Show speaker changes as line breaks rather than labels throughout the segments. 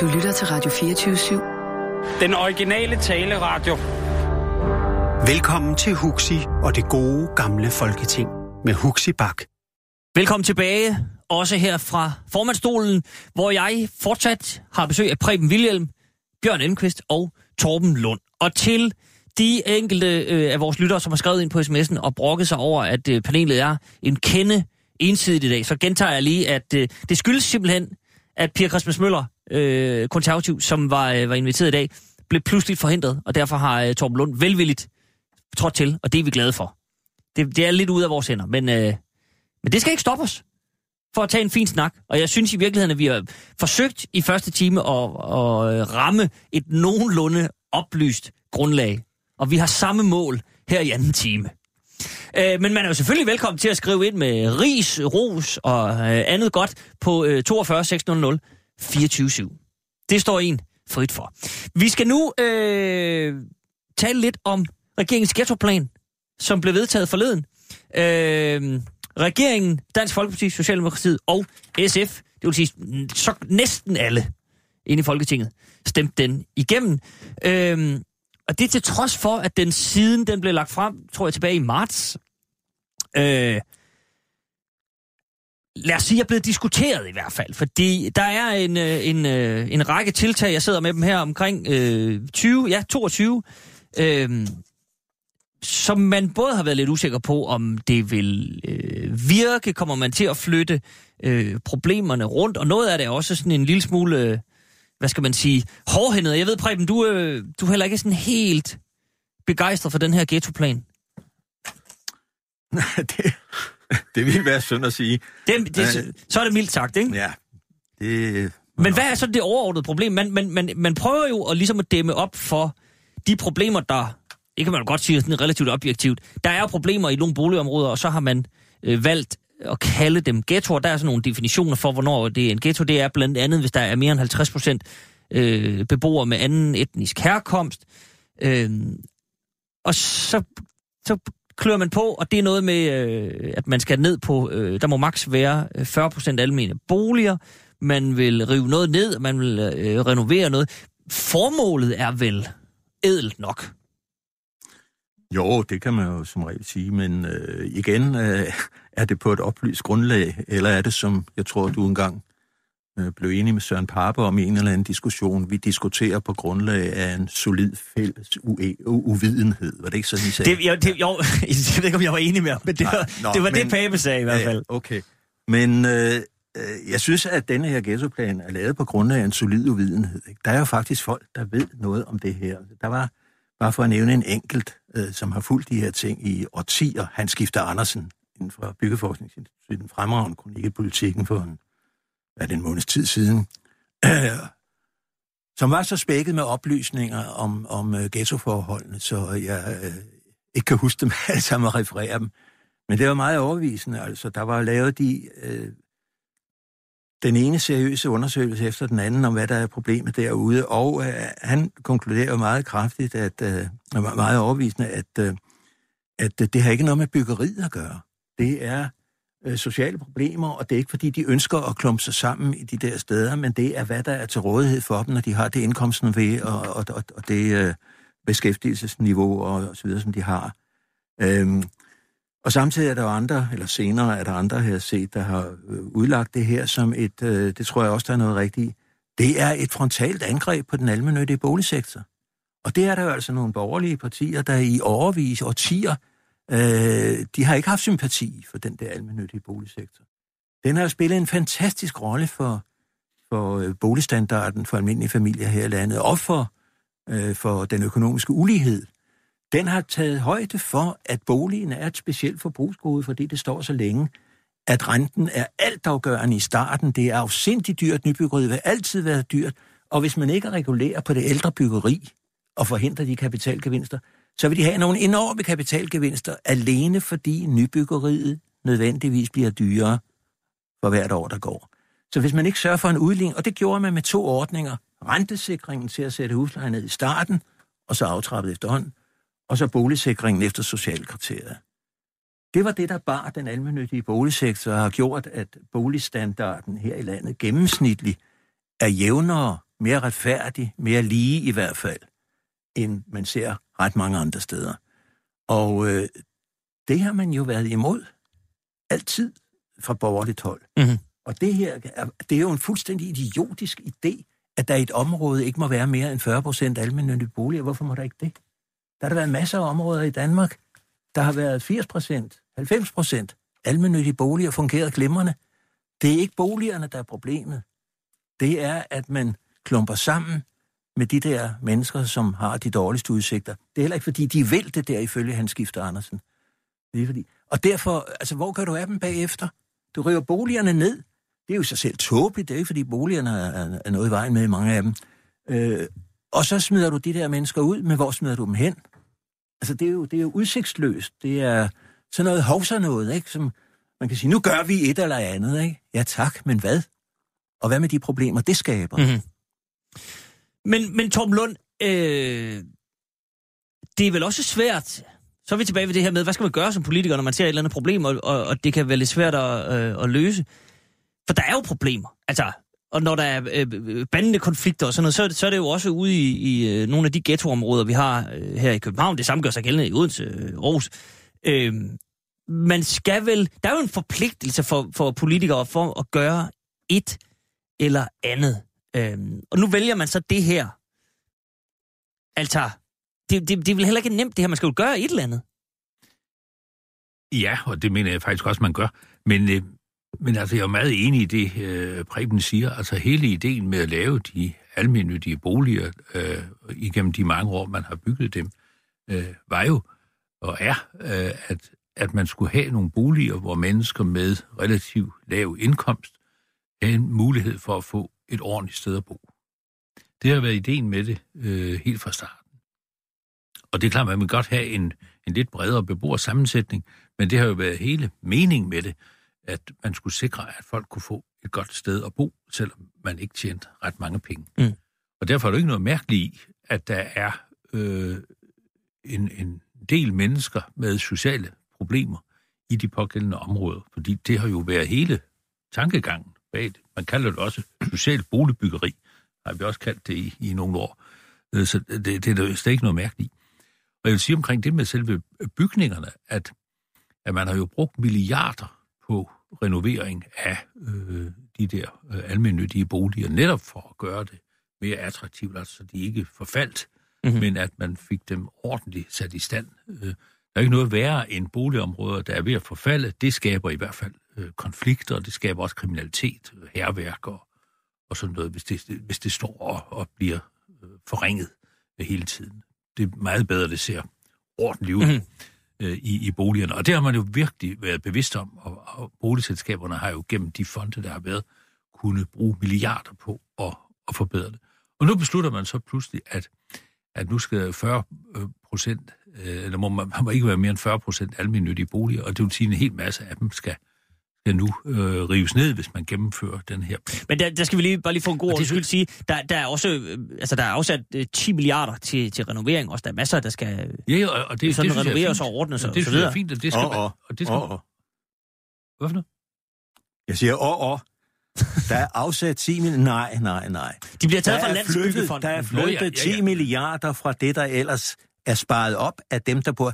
Du lytter til Radio 24-7.
Den originale taleradio.
Velkommen til Huxi og det gode gamle folketing med Huxi Bak.
Velkommen tilbage, også her fra formandstolen, hvor jeg fortsat har besøg af Preben Wilhelm, Bjørn Elmqvist og Torben Lund. Og til de enkelte øh, af vores lyttere, som har skrevet ind på sms'en og brokket sig over, at øh, panelet er en kende ensidigt i dag, så gentager jeg lige, at øh, det skyldes simpelthen, at Pia Christmas Møller, øh, konservativ, som var, øh, var inviteret i dag, blev pludselig forhindret, og derfor har øh, Torben Lund velvilligt trådt til, og det er vi glade for. Det, det er lidt ude af vores hænder, men, øh, men det skal ikke stoppe os for at tage en fin snak. Og jeg synes i virkeligheden, at vi har forsøgt i første time at, at øh, ramme et nogenlunde oplyst grundlag. Og vi har samme mål her i anden time. Øh, men man er jo selvfølgelig velkommen til at skrive ind med ris, ros og øh, andet godt på øh, 42 600 24 Det står en frit for. Vi skal nu øh, tale lidt om regeringens ghettoplan, som blev vedtaget forleden. Øh, regeringen, Dansk Folkeparti, Socialdemokratiet og SF, det vil sige så næsten alle inde i Folketinget, stemte den igennem. Øh, og det er til trods for, at den siden den blev lagt frem, tror jeg tilbage i marts, øh, lad os sige, er blevet diskuteret i hvert fald. Fordi der er en, øh, en, øh, en række tiltag, jeg sidder med dem her omkring øh, 20, ja 22, øh, som man både har været lidt usikker på, om det vil øh, virke, kommer man til at flytte øh, problemerne rundt, og noget af det er også sådan en lille smule, øh, hvad skal man sige, hårdhændet. Jeg ved, Preben, du, øh, du er heller ikke sådan helt begejstret for den her ghettoplan.
Nej, det, det vil være synd at sige.
Det, det, så er det mildt sagt, ikke?
Ja. Det,
Men hvad er så det overordnede problem? Man, man, man, man prøver jo at, ligesom at dæmme op for de problemer, der, det kan man jo godt sige sådan relativt objektivt, der er problemer i nogle boligområder, og så har man øh, valgt at kalde dem ghettoer. Der er sådan nogle definitioner for, hvornår det er en ghetto. Det er blandt andet, hvis der er mere end 50 procent øh, beboere med anden etnisk herkomst. Øh, og så, så klør man på, og det er noget med, øh, at man skal ned på, øh, der må maks være øh, 40 procent almene boliger. Man vil rive noget ned, man vil øh, renovere noget. Formålet er vel ædelt nok.
Jo, det kan man jo som regel sige, men øh, igen, øh, er det på et oplyst grundlag, eller er det, som jeg tror, du engang øh, blev enig med Søren Parper om en eller anden diskussion, vi diskuterer på grundlag af en solid fælles u- uvidenhed. Var det ikke sådan, I sagde?
Det, jo, det, jo, jeg ved ikke, om jeg var enig med ham, men det var, Nej, nå, det, var men, det, Pape sagde i hvert fald.
Ja, okay. Men øh, jeg synes, at denne her ghettoplan er lavet på grundlag af en solid uvidenhed. Ikke? Der er jo faktisk folk, der ved noget om det her. Der var, bare for at nævne en enkelt, øh, som har fulgt de her ting i årtier, han skifter Andersen inden fra Byggeforskningsinstituttet, en fremragende kronik i politikken for en, hvad det, en måneds tid siden, som var så spækket med oplysninger om, om uh, ghettoforholdene, så jeg øh, ikke kan huske dem alle sammen og referere dem. Men det var meget overbevisende. Altså, der var lavet de, øh, den ene seriøse undersøgelse efter den anden om, hvad der er problemet derude, og øh, han konkluderer meget kraftigt, at øh, meget overbevisende, at, øh, at det har ikke noget med byggeriet at gøre. Det er øh, sociale problemer, og det er ikke fordi, de ønsker at klumpe sig sammen i de der steder, men det er, hvad der er til rådighed for dem, når de har det indkomsten ved, og, og, og, og det øh, beskæftigelsesniveau og, og så videre, som de har. Øhm, og samtidig er der jo andre, eller senere er der andre, her set, der har øh, udlagt det her som et, øh, det tror jeg også, der er noget rigtigt, det er et frontalt angreb på den almindelige boligsektor. Og det er der jo altså nogle borgerlige partier, der i overvis, årtier, øh, de har ikke haft sympati for den der almindelige boligsektor. Den har spillet en fantastisk rolle for, for øh, boligstandarden for almindelige familier her i landet, og for, øh, for den økonomiske ulighed. Den har taget højde for, at boligen er et specielt forbrugsgode, fordi det står så længe, at renten er altafgørende i starten. Det er afsindigt dyrt. Nybyggeri vil altid være dyrt. Og hvis man ikke regulerer på det ældre byggeri og forhindrer de kapitalgevinster, så vil de have nogle enorme kapitalgevinster, alene fordi nybyggeriet nødvendigvis bliver dyrere for hvert år, der går. Så hvis man ikke sørger for en udligning, og det gjorde man med to ordninger, rentesikringen til at sætte huslejen ned i starten, og så aftrappet efterhånden, og så boligsikringen efter socialkriteriet. Det var det, der bar den almindelige boligsektor og har gjort, at boligstandarden her i landet gennemsnitligt er jævnere mere retfærdig, mere lige i hvert fald, end man ser ret mange andre steder. Og øh, det har man jo været imod altid fra borgerligt hold.
Mhm.
Og det her, er, det er jo en fuldstændig idiotisk idé, at der i et område ikke må være mere end 40 procent almindelige boliger. Hvorfor må der ikke det? Der har der været masser af områder i Danmark, der har været 80 procent, 90 procent almindelige boliger fungeret glimrende. Det er ikke boligerne, der er problemet. Det er, at man klumper sammen med de der mennesker, som har de dårligste udsigter. Det er heller ikke, fordi de vil det der, ifølge Hans Skifter Andersen. Det er fordi... Og derfor, altså, hvor gør du af dem bagefter? Du river boligerne ned. Det er jo sig selv tåbeligt. Det er ikke, fordi boligerne er, er noget i vejen med mange af dem. Øh, og så smider du de der mennesker ud, men hvor smider du dem hen? Altså, det er jo, det er jo udsigtsløst. Det er sådan noget hovser noget, ikke? Som man kan sige, nu gør vi et eller andet, ikke? Ja tak, men hvad? Og hvad med de problemer, det skaber?
Mm-hmm. Men, men Torben Lund, øh, det er vel også svært, så er vi tilbage ved det her med, hvad skal man gøre som politiker, når man ser et eller andet problem, og, og, og det kan være lidt svært at, øh, at løse. For der er jo problemer. Altså, og når der er øh, øh bandende konflikter og sådan noget, så, så er det jo også ude i, i øh, nogle af de ghettoområder, vi har øh, her i København. Det samme gør sig gældende i Odense, øh, Aarhus. Øh, man skal vel... Der er jo en forpligtelse for, for politikere for at gøre et eller andet. Øh, og nu vælger man så det her. Altså, det, det, det er vel heller ikke nemt det her. Man skal jo gøre et eller andet.
Ja, og det mener jeg faktisk også, man gør. Men, øh, men altså, jeg er meget enig i det, øh, Preben siger. Altså, hele ideen med at lave de almindelige boliger øh, igennem de mange år, man har bygget dem, øh, var jo og er, øh, at, at man skulle have nogle boliger, hvor mennesker med relativt lav indkomst havde en mulighed for at få et ordentligt sted at bo. Det har været ideen med det øh, helt fra starten. Og det er klart, at man vil godt have en, en lidt bredere beboersammensætning, men det har jo været hele meningen med det, at man skulle sikre, at folk kunne få et godt sted at bo, selvom man ikke tjente ret mange penge.
Mm.
Og derfor er det ikke noget mærkeligt i, at der er øh, en, en del mennesker med sociale problemer i de pågældende områder, fordi det har jo været hele tankegangen det. Man kalder det også socialt boligbyggeri, har vi også kaldt det i, i nogle år. Øh, Så det, det er der slet ikke noget mærkeligt i. Og jeg vil sige omkring det med selve bygningerne, at, at man har jo brugt milliarder på renovering af øh, de der øh, almindelige boliger, netop for at gøre det mere attraktivt, altså så de ikke forfaldt,
Mhm.
mm-hmm. men at man fik dem ordentligt sat i stand. Øh, der er ikke noget værre end boligområder, der er ved at forfalde. Det skaber i hvert fald øh, konflikter, og det skaber også kriminalitet, øh, herværk og, og sådan noget, hvis det, hvis det står og, og bliver øh, forringet øh, hele tiden. Det er meget bedre, det ser ordentligt ud mm-hmm. øh, i, i boligerne. Og det har man jo virkelig været bevidst om, og, og boligselskaberne har jo gennem de fonde, der har været, kunne bruge milliarder på at, at forbedre det. Og nu beslutter man så pludselig, at, at nu skal 40 øh, procent, øh, eller må man, man må ikke være mere end 40 procent almindelige boliger, og det vil sige, at en hel masse af dem skal, skal nu øh, rives ned, hvis man gennemfører den her plan.
Men der, der skal vi lige, bare lige få en god
Og det
ordens skyld sige, der, der er også, øh, altså der er afsat øh, 10 milliarder til, til renovering, også der er masser, der skal
Ja, og, og det,
sådan
det er
renoveres og ordnes og
det
så
synes jeg er
videre.
fint, og det skal
Åh,
man,
åh,
og det skal
åh,
man,
åh.
hvad for noget?
Jeg siger, åh, åh. Der er afsat 10 milliarder. Nej, nej, nej.
De bliver taget
Der
fra Landsbyggefonden.
der er
ja,
flyttet
ja, ja.
10 milliarder fra det, der ellers er sparet op af dem, der bor...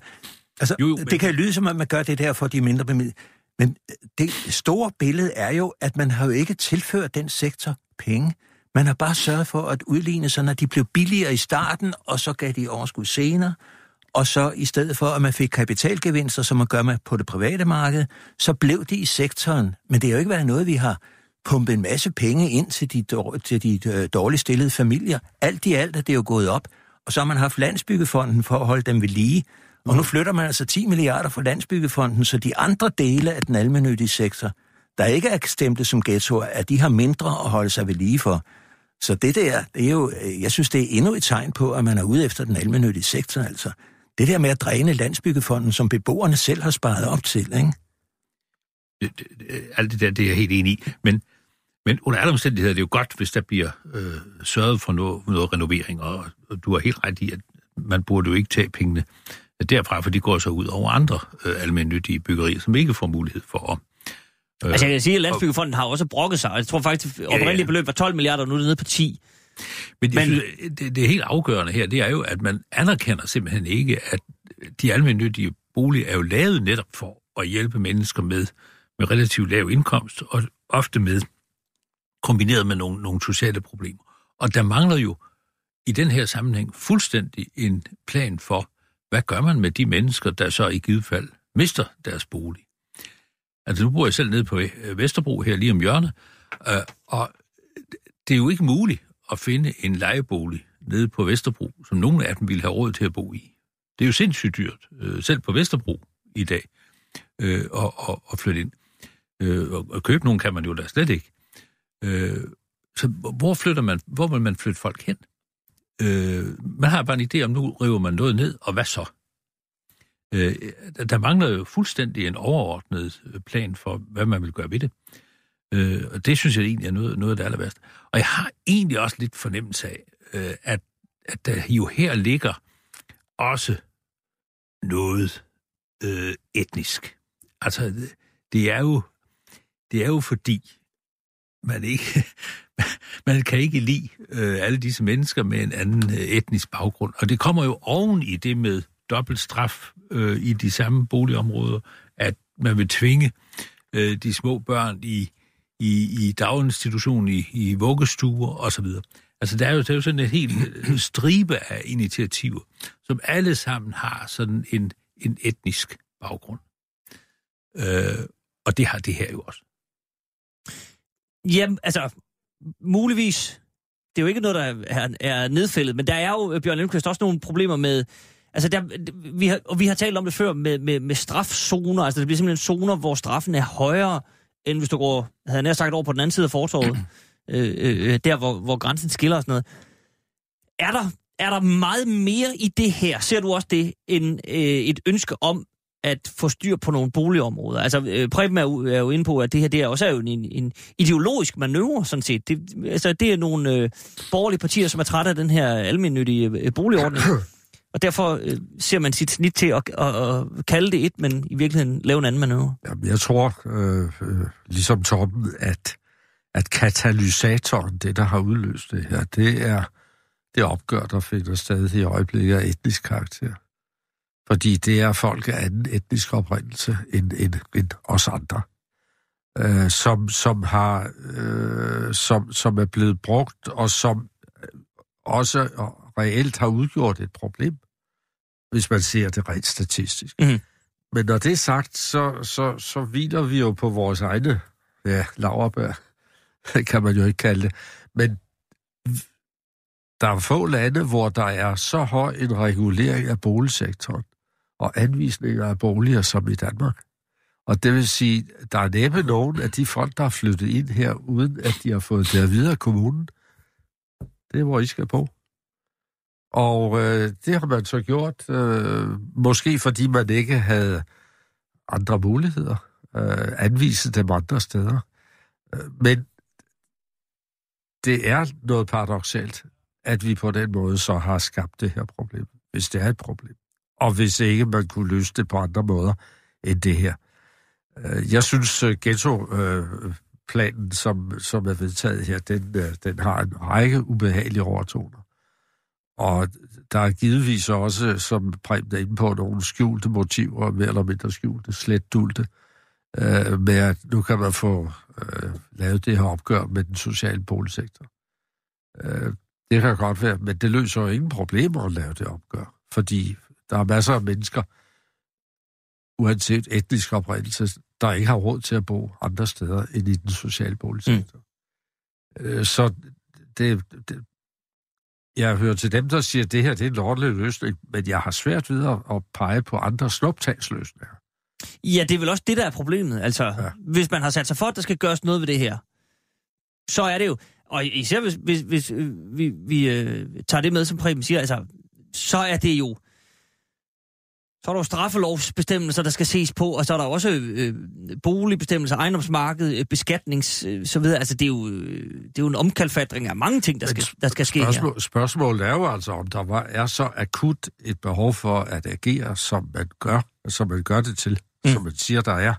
Altså,
Jo,
jo,
jo,
det
men-
kan lyde som, at man gør det der for de mindre bemidlede. Men øh, det store billede er jo, at man har jo ikke tilført den sektor penge. Man har bare sørget for at udligne, så når de blev billigere i starten, og så gav de overskud senere, og så i stedet for, at man fik kapitalgevinster, som man gør med på det private marked, så blev det i sektoren. Men det har jo ikke været noget, vi har pumpet en masse penge ind til de, dår- til de øh, dårligt stillede familier. Alt i alt er det jo gået op. Og så har man haft Landsbyggefonden for at holde dem ved lige. Og nu flytter man altså 10 milliarder fra Landsbyggefonden, så de andre dele af den almennyttige sektor, der ikke er stemplet som ghettoer, at de har mindre at holde sig ved lige for. Så det der, det er jo, øh, jeg synes, det er endnu et tegn på, at man er ude efter den almennyttige sektor, altså. Det der med at dræne Landsbyggefonden, som beboerne selv har sparet op til, ikke?
det, det, det- alt det der, det er jeg helt enig i. Men, men under alle omstændigheder er det jo godt, hvis der bliver øh, sørget for noget, noget renovering, og, og du har helt ret i, at man burde jo ikke tage pengene derfra, for de går så ud over andre øh, almindelige byggerier, som ikke får mulighed for at... Øh,
Altså jeg kan sige, at Landsbyggefonden har også brokket sig, jeg tror faktisk, at oprindelige beløb var 12 milliarder, og nu er det nede på 10.
Men, Men synes, det, det er helt afgørende her, det er jo, at man anerkender simpelthen ikke, at de almindelige boliger er jo lavet netop for at hjælpe mennesker med, med relativt lav indkomst, og ofte med kombineret med nogle, nogle sociale problemer. Og der mangler jo i den her sammenhæng fuldstændig en plan for, hvad gør man med de mennesker, der så i givet fald mister deres bolig. Altså nu bor jeg selv nede på øh, Vesterbro her lige om hjørnet, øh, og det er jo ikke muligt at finde en lejebolig nede på Vesterbro, som nogen af dem ville have råd til at bo i. Det er jo sindssygt dyrt, øh, selv på Vesterbro i dag, øh, og, og, og flytte ind. Øh, og, og købe nogen kan man jo da slet ikke. Øh, så hvor flytter man, hvor vil man flytte folk hen? Øh, man har bare en idé om, nu river man noget ned, og hvad så? Øh, der mangler jo fuldstændig en overordnet øh, plan for, hvad man vil gøre ved det. Øh, og det synes jeg egentlig er noget, noget af det aller værste. Og jeg har egentlig også lidt fornemmelse af, øh, at, at der jo her ligger også noget øh, etnisk. Altså, det er jo, det er jo fordi, man ikke, man kan ikke lide øh, alle disse mennesker med en anden øh, etnisk baggrund. Og det kommer jo oven i det med dobbelt straf øh, i de samme boligområder, at man vil tvinge øh, de små børn i, i, i daginstitutionen, i, i vuggestuer osv. Altså, der er, jo, der er jo sådan en helt øh, stribe af initiativer, som alle sammen har sådan en, en etnisk baggrund. Øh, og det har det her jo også.
Jamen, altså, muligvis. Det er jo ikke noget, der er, er nedfældet, men der er jo, Bjørn Lindqvist, også nogle problemer med... Altså, der, vi har, og vi har talt om det før med, med, med strafzoner. Altså, det bliver simpelthen zoner, hvor straffen er højere, end hvis du går, havde jeg sagt, over på den anden side af fortorvet. øh, øh, der, hvor, hvor grænsen skiller og sådan noget. Er der, er der meget mere i det her, ser du også det, end øh, et ønske om, at få styr på nogle boligområder. Altså, øh, Preben er jo, er jo inde på, at det her det er også er jo en, en ideologisk manøvre, sådan set. Det, altså, det er nogle øh, borgerlige partier, som er trætte af den her almindelige øh, boligordning. Og derfor øh, ser man sit snit til at, at, at kalde det et, men i virkeligheden lave en anden manøvre.
Jamen, jeg tror, øh, øh, ligesom Torben, at, at katalysatoren, det der har udløst det her, det er det opgør, der finder sted i øjeblikket af etnisk karakter. Fordi det er folk af anden etnisk oprindelse end, end, end os andre, øh, som, som, har, øh, som, som er blevet brugt, og som også reelt har udgjort et problem, hvis man ser det rent statistisk. Mm. Men når det er sagt, så, så, så hviler vi jo på vores egne ja, laverbær, kan man jo ikke kalde det. Men der er få lande, hvor der er så høj en regulering af boligsektoren, og anvisninger af boliger som i Danmark. Og det vil sige, der er næppe nogen af de folk, der har flyttet ind her, uden at de har fået det videre af kommunen. Det er, hvor I skal på. Og øh, det har man så gjort, øh, måske fordi man ikke havde andre muligheder, øh, anvise dem andre steder. Øh, men det er noget paradoxalt, at vi på den måde så har skabt det her problem, hvis det er et problem og hvis ikke man kunne løse det på andre måder end det her. Øh, jeg synes, øh, ghetto-planen, øh, som, som er vedtaget her, den, den har en række ubehagelige overtoner. Og der er givetvis også, som Preben er inde på, nogle skjulte motiver, mere eller mindre skjulte, slet dulte, øh, med at nu kan man få øh, lavet det her opgør med den sociale boligsektor. Øh, det kan godt være, men det løser jo ingen problemer at lave det opgør, fordi der er masser af mennesker, uanset etnisk oprindelse, der ikke har råd til at bo andre steder end i den sociale boligsektor. Mm. Så det, det, jeg hører til dem, der siger, at det her det er en lovlig løsning, men jeg har svært ved at pege på andre snuptagsløsninger.
Ja, det er vel også det, der er problemet. Altså, ja. hvis man har sat sig for, at der skal gøres noget ved det her, så er det jo, og især hvis, hvis, hvis øh, vi, vi øh, tager det med, som Preben siger, altså, så er det jo så er der jo straffelovsbestemmelser, der skal ses på, og så er der også øh, boligbestemmelser, ejendomsmarked, øh, beskatnings, øh, så videre. Altså, det er, jo, øh, det er jo en omkalfatring af mange ting, der skal, der skal ske
spørgsmål,
her.
Spørgsmålet er jo altså, om der var, er så akut et behov for at agere, som man gør, som man gør det til, mm. som man siger, der er.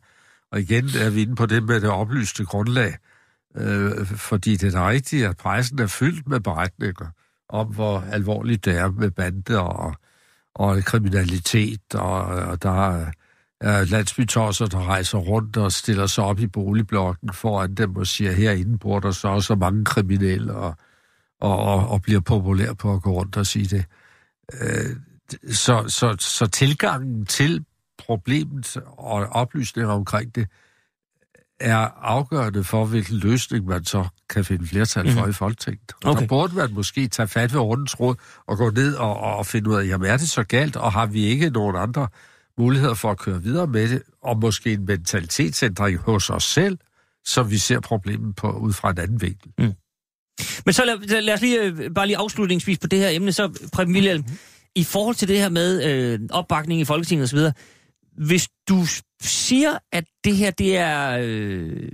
Og igen er vi inde på det med det oplyste grundlag. Øh, fordi det er rigtigt, at pressen er fyldt med beretninger om, hvor alvorligt det er med bander og, og kriminalitet, og, og der er, øh, landsbytosser, der rejser rundt og stiller sig op i boligblokken foran dem og siger, herinde bor der så også mange kriminelle, og, og, og, og bliver populær på at gå rundt og sige det. Øh, så, så, så tilgangen til problemet og oplysninger omkring det, er afgørende for, hvilken løsning man så kan finde flertal for mm. i Folketinget. Og okay. der burde man måske tage fat ved rundens råd og gå ned og, og finde ud af, jamen er det så galt, og har vi ikke nogen andre muligheder for at køre videre med det, og måske en mentalitetsændring hos os selv, så vi ser problemet på, ud fra en anden vinkel. Mm.
Men så lad, lad os lige, øh, bare lige afslutningsvis på det her emne, så Preben Wilhelm, mm. i forhold til det her med øh, opbakning i Folketinget osv., hvis du siger, at det her, det er, øh,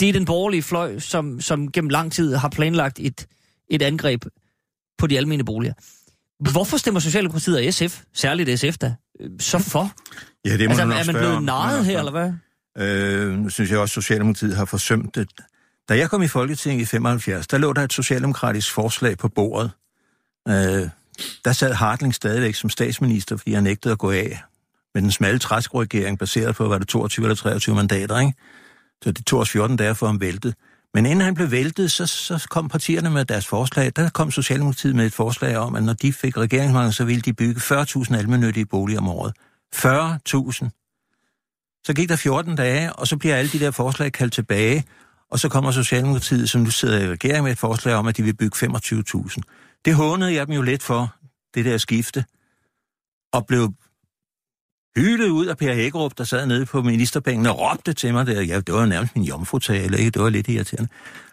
det er den borgerlige fløj, som, som gennem lang tid har planlagt et, et angreb på de almene boliger. Hvorfor stemmer Socialdemokratiet og SF, særligt SF da, øh, så for?
Ja, det må
altså,
nok
er man blevet narret her, eller hvad?
Øh, synes jeg også, at Socialdemokratiet har forsømt det. Da jeg kom i Folketinget i 75, der lå der et socialdemokratisk forslag på bordet. Øh, der sad Hartling stadigvæk som statsminister, fordi han nægtede at gå af med den smalle træskregering, baseret på, var det 22 eller 23 mandater, ikke? Så det tog os 14 dage for ham væltet. Men inden han blev væltet, så, så kom partierne med deres forslag. Der kom Socialdemokratiet med et forslag om, at når de fik regeringsmagten, så ville de bygge 40.000 almennyttige boliger om året. 40.000. Så gik der 14 dage, og så bliver alle de der forslag kaldt tilbage, og så kommer Socialdemokratiet, som nu sidder i regering med et forslag om, at de vil bygge 25.000. Det hånede jeg dem jo lidt for, det der skifte, og blev hylede ud af Per Hækkerup, der sad nede på ministerbænken og råbte til mig der. Ja, det var nærmest min jomfrutale, ikke? Det var lidt irriterende.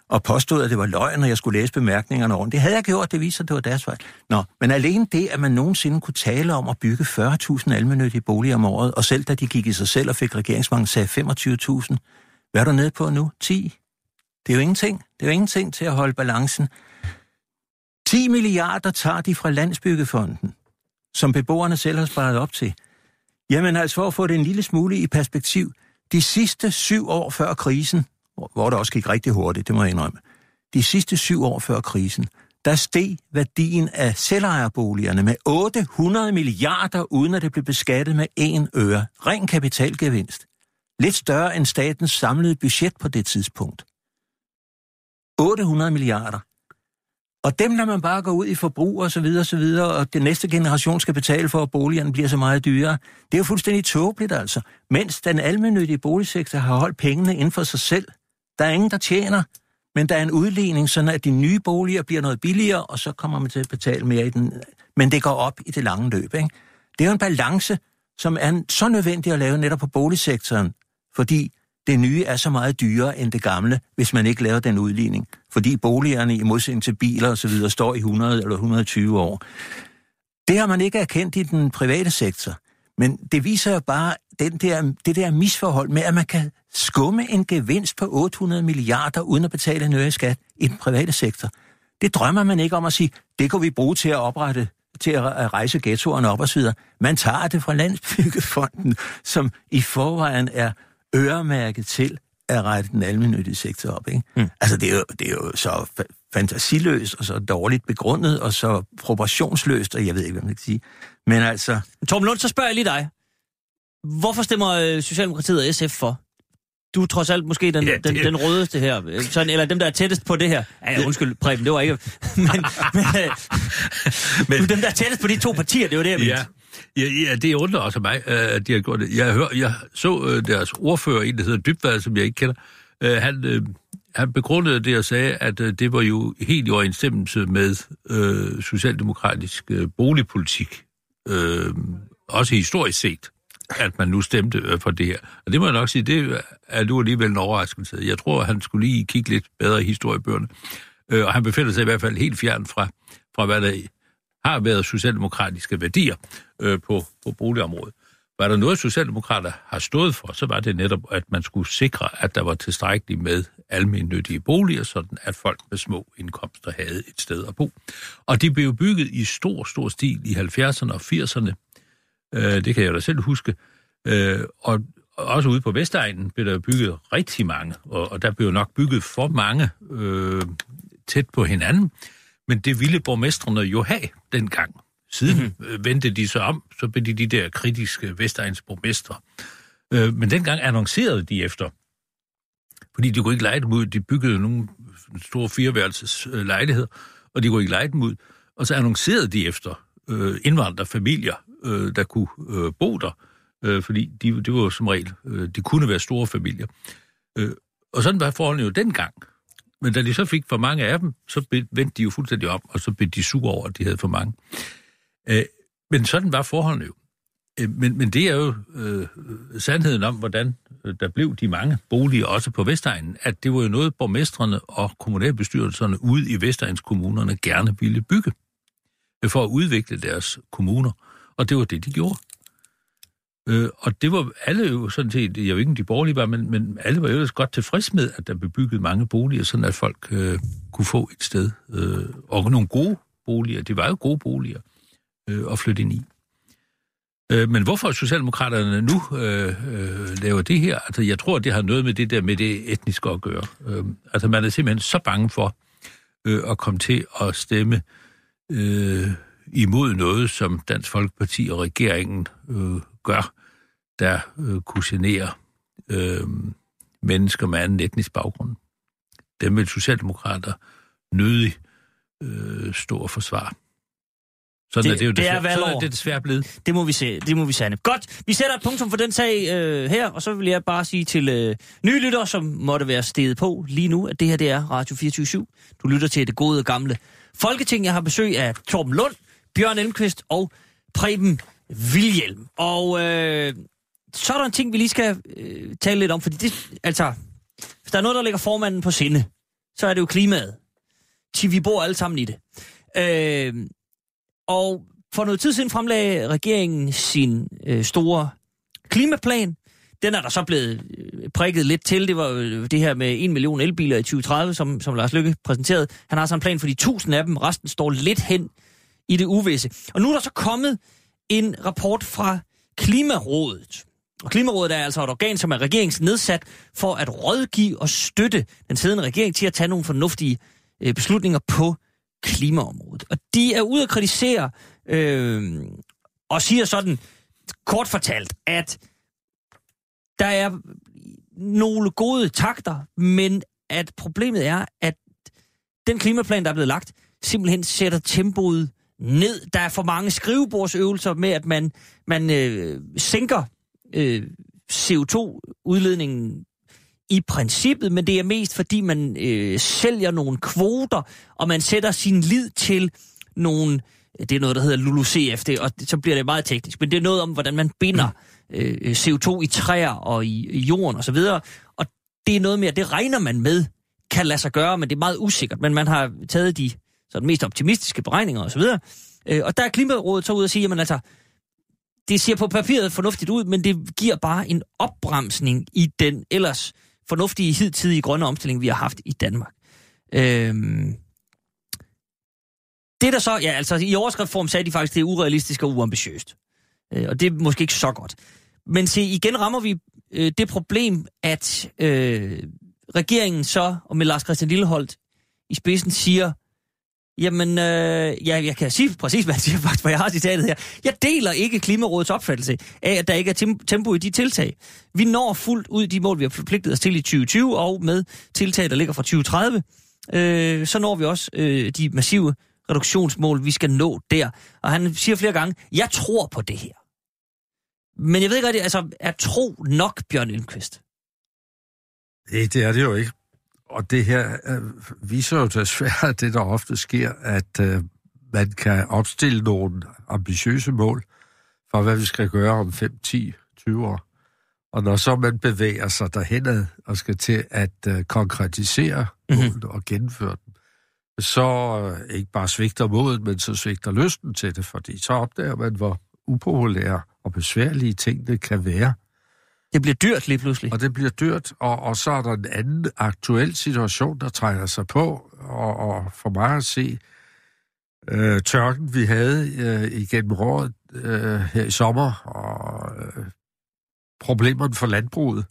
Og påstod, at det var løgn, og jeg skulle læse bemærkningerne over. Det havde jeg gjort, det viser, at det var deres fejl. Nå, men alene det, at man nogensinde kunne tale om at bygge 40.000 almennyttige boliger om året, og selv da de gik i sig selv og fik regeringsmangel, sagde 25.000. Hvad er du nede på nu? 10? Det er jo ingenting. Det er jo ingenting til at holde balancen. 10 milliarder tager de fra Landsbyggefonden, som beboerne selv har sparet op til. Jamen altså, for at få det en lille smule i perspektiv, de sidste syv år før krisen, hvor det også gik rigtig hurtigt, det må jeg indrømme, de sidste syv år før krisen, der steg værdien af selvejerboligerne med 800 milliarder, uden at det blev beskattet med en øre. Ren kapitalgevinst. Lidt større end statens samlede budget på det tidspunkt. 800 milliarder. Og dem, når man bare går ud i forbrug og så videre, og så videre, og den næste generation skal betale for, at boligerne bliver så meget dyrere, det er jo fuldstændig tåbeligt altså. Mens den almindelige boligsektor har holdt pengene inden for sig selv. Der er ingen, der tjener, men der er en udligning, sådan at de nye boliger bliver noget billigere, og så kommer man til at betale mere i den. Men det går op i det lange løb. Ikke? Det er jo en balance, som er så nødvendig at lave netop på boligsektoren, fordi det nye er så meget dyrere end det gamle, hvis man ikke laver den udligning. Fordi boligerne i modsætning til biler osv. står i 100 eller 120 år. Det har man ikke erkendt i den private sektor. Men det viser jo bare den der, det der misforhold med, at man kan skumme en gevinst på 800 milliarder uden at betale en øre skat i den private sektor. Det drømmer man ikke om at sige, det kan vi bruge til at oprette til at rejse ghettoerne op og så videre. Man tager det fra Landsbyggefonden, som i forvejen er øremærket til at rette den almindelige sektor op. Ikke? Mm. Altså, det er, jo, det er jo så fantasiløst, og så dårligt begrundet, og så proportionsløst, og jeg ved ikke, hvad man kan sige. Men altså...
Torben Lund, så spørger jeg lige dig. Hvorfor stemmer øh, Socialdemokratiet og SF for? Du er trods alt måske den, ja, det... den, den rødeste her, øh, sådan, eller dem, der er tættest på det her. Ja, undskyld, Preben, det var ikke... men, men, øh, men, dem, der er tættest på de to partier, det var det, jeg.
Ja. Ja, ja, det undrer også mig, øh, at de har gjort det. Jeg, hør, jeg så øh, deres ordfører, en der hedder Dybvad, som jeg ikke kender, øh, han, han begrundede det og sagde, at det var jo helt i overensstemmelse med øh, socialdemokratisk øh, boligpolitik, øh, også historisk set, at man nu stemte for det her. Og det må jeg nok sige, det er nu alligevel en overraskelse. Jeg tror, han skulle lige kigge lidt bedre i historiebøgerne. Øh, og han befinder sig i hvert fald helt fjern fra, fra hvad der har været socialdemokratiske værdier øh, på, på boligområdet. Var der noget, Socialdemokrater har stået for, så var det netop, at man skulle sikre, at der var tilstrækkeligt med almindelige boliger, sådan at folk med små indkomster havde et sted at bo. Og de blev bygget i stor, stor stil i 70'erne og 80'erne. Øh, det kan jeg da selv huske. Øh, og, også ude på Vestegnen blev der bygget rigtig mange, og, og der blev nok bygget for mange øh, tæt på hinanden. Men det ville borgmestrene jo have dengang. Siden mm-hmm. vendte de sig om, så blev de de der kritiske Vestegns borgmestre. Øh, men dengang annoncerede de efter, fordi de kunne ikke lege dem ud. De byggede nogle store fireværelses øh, lejligheder, og de kunne ikke lege dem ud. Og så annoncerede de efter øh, indvandrerfamilier, øh, der kunne øh, bo der, øh, fordi de, det var som regel, øh, de kunne være store familier. Øh, og sådan var forholdene jo dengang. Men da de så fik for mange af dem, så vendte de jo fuldstændig op, og så blev de sure over, at de havde for mange. Øh, men sådan var forholdene jo. Øh, men, men det er jo øh, sandheden om, hvordan øh, der blev de mange boliger også på Vestegnen, at det var jo noget, borgmestrene og kommunalbestyrelserne ude i Vestegns kommunerne gerne ville bygge øh, for at udvikle deres kommuner. Og det var det, de gjorde. Øh, og det var alle jo sådan set, jeg ved ikke, de borgerlige var, men, men alle var jo godt tilfreds med, at der blev bygget mange boliger, sådan at folk øh, kunne få et sted. Øh, og nogle gode boliger, det var jo gode boliger øh, at flytte ind i. Øh, men hvorfor Socialdemokraterne nu øh, øh, laver det her? Altså, jeg tror, det har noget med det der med det etniske at gøre. Øh, altså, man er simpelthen så bange for øh, at komme til at stemme øh, imod noget, som Dansk Folkeparti og regeringen øh, gør, der øh, kunne genere øh, mennesker med anden etnisk baggrund. Dem vil Socialdemokrater nødig øh, stå og forsvare. Sådan det, er det jo det er sådan er det desværre blevet.
Det må vi se. Det må vi sande. Godt, vi sætter et punktum for den sag øh, her, og så vil jeg bare sige til øh, nye lyttere, som måtte være steget på lige nu, at det her det er Radio 24 Du lytter til det gode gamle Folketing. Jeg har besøg af Torben Lund, Bjørn Elmqvist og Preben Vilhjelm. Og øh, så er der en ting, vi lige skal øh, tale lidt om, fordi det, altså, hvis der er noget, der ligger formanden på sinde, så er det jo klimaet. Til vi bor alle sammen i det. Øh, og for noget tid siden fremlagde regeringen sin øh, store klimaplan. Den er der så blevet øh, prikket lidt til. Det var jo det her med 1 million elbiler i 2030, som, som Lars Lykke præsenterede. Han har så en plan for de 1000 af dem. Resten står lidt hen i det uvisse. Og nu er der så kommet en rapport fra Klimarådet. Og Klimarådet er altså et organ, som er regeringens nedsat for at rådgive og støtte den siddende regering til at tage nogle fornuftige øh, beslutninger på klimaområdet. Og de er ude at kritisere øh, og siger sådan kort fortalt, at der er nogle gode takter, men at problemet er, at den klimaplan, der er blevet lagt, simpelthen sætter tempoet ned. Der er for mange skrivebordsøvelser med, at man, man øh, sænker øh, CO2-udledningen i princippet, men det er mest fordi man øh, sælger nogle kvoter, og man sætter sin lid til nogle, øh, det er noget, der hedder LULUCF, det, og så bliver det meget teknisk, men det er noget om, hvordan man binder øh, CO2 i træer og i, i jorden osv., og, og det er noget mere, det regner man med, kan lade sig gøre, men det er meget usikkert, men man har taget de sådan, mest optimistiske beregninger osv., øh, og der er Klimarådet så ud og sige, jamen altså, det ser på papiret fornuftigt ud, men det giver bare en opbremsning i den ellers fornuftige hidtidige grønne omstilling, vi har haft i Danmark. Øhm, det der så, ja, altså i overskriftform sagde de faktisk, det er urealistisk og uambitiøst. Øh, og det er måske ikke så godt. Men se, igen rammer vi øh, det problem, at øh, regeringen så, og med Lars Christian Lilleholdt i spidsen, siger, Jamen, øh, ja, jeg kan sige præcis, hvad jeg siger faktisk, for jeg har citatet her. Jeg deler ikke Klimarådets opfattelse af, at der ikke er tempo i de tiltag. Vi når fuldt ud de mål, vi har forpligtet os til i 2020, og med tiltag, der ligger fra 2030, øh, så når vi også øh, de massive reduktionsmål, vi skal nå der. Og han siger flere gange, jeg tror på det her. Men jeg ved ikke rigtig, altså, er tro nok, Bjørn Lindqvist?
Nej, det er det jo ikke og det her øh, viser jo desværre det, der ofte sker, at øh, man kan opstille nogle ambitiøse mål for, hvad vi skal gøre om 5, 10, 20 år. Og når så man bevæger sig derhenad og skal til at øh, konkretisere mm-hmm. og gennemføre dem, så øh, ikke bare svigter modet, men så svigter lysten til det, fordi så opdager man, hvor upopulære og besværlige tingene kan være.
Det bliver dyrt lige pludselig.
Og det bliver dyrt, og, og så er der en anden aktuel situation, der trænger sig på, og, og for mig at se, øh, tørken vi havde øh, igennem året øh, her i sommer, og øh, problemerne for landbruget,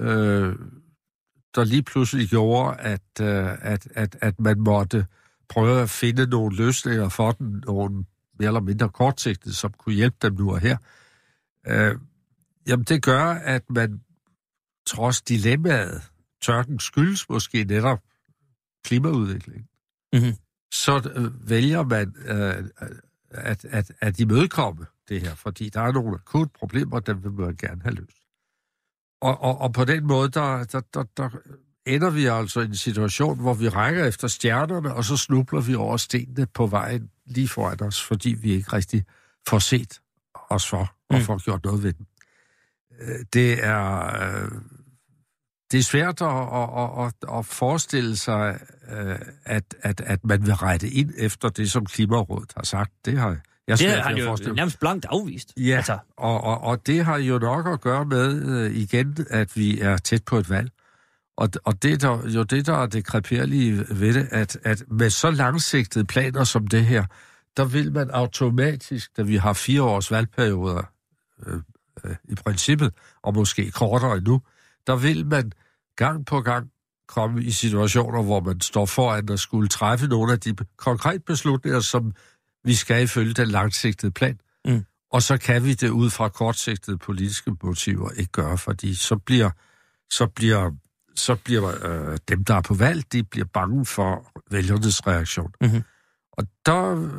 øh, der lige pludselig gjorde, at, øh, at, at, at man måtte prøve at finde nogle løsninger for den, nogle mere eller mindre kortsigtede, som kunne hjælpe dem nu og her. Øh, jamen det gør, at man trods dilemmaet, tørken skyldes måske netop klimaudvikling, mm-hmm. så øh, vælger man øh, at, at, at imødekomme det her, fordi der er nogle akut problemer, dem vil man gerne have løst. Og, og, og på den måde, der, der, der, der ender vi altså i en situation, hvor vi rækker efter stjernerne, og så snubler vi over stenene på vejen lige foran os, fordi vi ikke rigtig får set os for og mm. får gjort noget ved dem. Øh, det er, øh, det er svært at, at, at, at forestille sig, øh, at, at, at man vil rette ind efter det, som Klimarådet har sagt. Det har
jeg det har han jo nærmest blankt afvist.
Ja, altså. og, og, og det har jo nok at gøre med igen, at vi er tæt på et valg. Og, og det er jo det, der er det kreperlige ved det, at, at med så langsigtede planer som det her, der vil man automatisk, da vi har fire års valgperioder øh, i princippet, og måske kortere endnu, der vil man gang på gang komme i situationer, hvor man står foran at skulle træffe nogle af de konkrete beslutninger, som vi skal ifølge den langsigtede plan. Mm. Og så kan vi det ud fra kortsigtede politiske motiver ikke gøre, fordi så bliver, så bliver, så bliver øh, dem, der er på valg, de bliver bange for vælgernes reaktion. Mm-hmm. Og der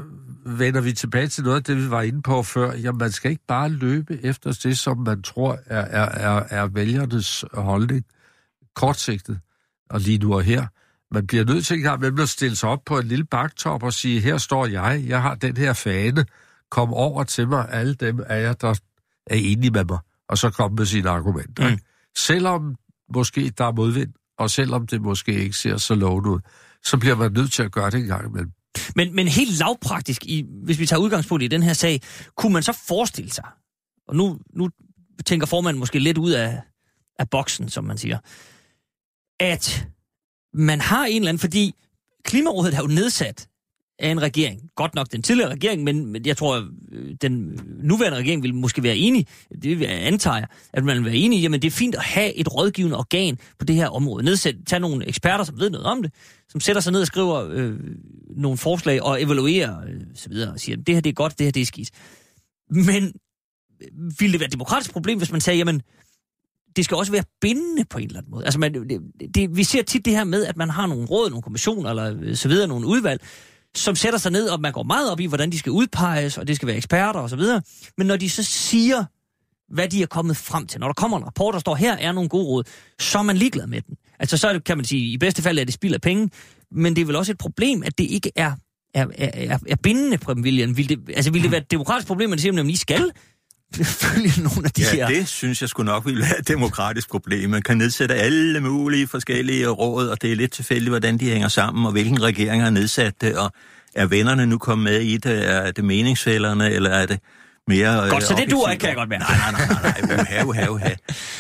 vender vi tilbage til noget af det, vi var inde på før. Jamen, man skal ikke bare løbe efter det, som man tror er, er, er, er vælgernes holdning kortsigtet, og lige nu og her. Man bliver nødt til en gang med at stille sig op på en lille baktop og sige, her står jeg, jeg har den her fane, kom over til mig, alle dem af jer, der er enige med mig, og så kom med sine argumenter. Mm. Selvom måske der er modvind, og selvom det måske ikke ser så lovende ud, så bliver man nødt til at gøre det en gang imellem.
Men, men helt lavpraktisk, i, hvis vi tager udgangspunkt i den her sag, kunne man så forestille sig, og nu, nu tænker formanden måske lidt ud af, af boksen, som man siger, at man har en eller anden, fordi Klimarådet er jo nedsat af en regering. Godt nok den tidligere regering, men jeg tror, at den nuværende regering vil måske være enig, det antager jeg, at man vil være enig i, jamen det er fint at have et rådgivende organ på det her område. Nedsæt, tag nogle eksperter, som ved noget om det, som sætter sig ned og skriver øh, nogle forslag og evaluerer øh, så videre, og siger, det her det er godt, det her det er skidt. Men øh, ville det være et demokratisk problem, hvis man sagde, jamen, det skal også være bindende på en eller anden måde. Altså, man, det, det, vi ser tit det her med, at man har nogle råd, nogle kommissioner, eller øh, så videre, nogle udvalg, som sætter sig ned, og man går meget op i, hvordan de skal udpeges, og det skal være eksperter og så videre. Men når de så siger, hvad de er kommet frem til, når der kommer en rapport, der står, her er nogle gode råd, så er man ligeglad med den. Altså så kan man sige, i bedste fald er det spild af penge, men det er vel også et problem, at det ikke er er, er, er bindende, Preben William. Vil det, altså, vil det være et demokratisk problem, at de siger, at I skal følge nogle af de
ja,
her...
det synes jeg skulle nok ville være et demokratisk problem. Man kan nedsætte alle mulige forskellige råd, og det er lidt tilfældigt, hvordan de hænger sammen, og hvilken regering har nedsat det, og er vennerne nu kommet med i det? Er det meningsfælderne, eller er det mere...
Øh, godt, så det du ikke, kan jeg godt være.
Nej, nej, nej, nej, nej. Uha, uha, uha.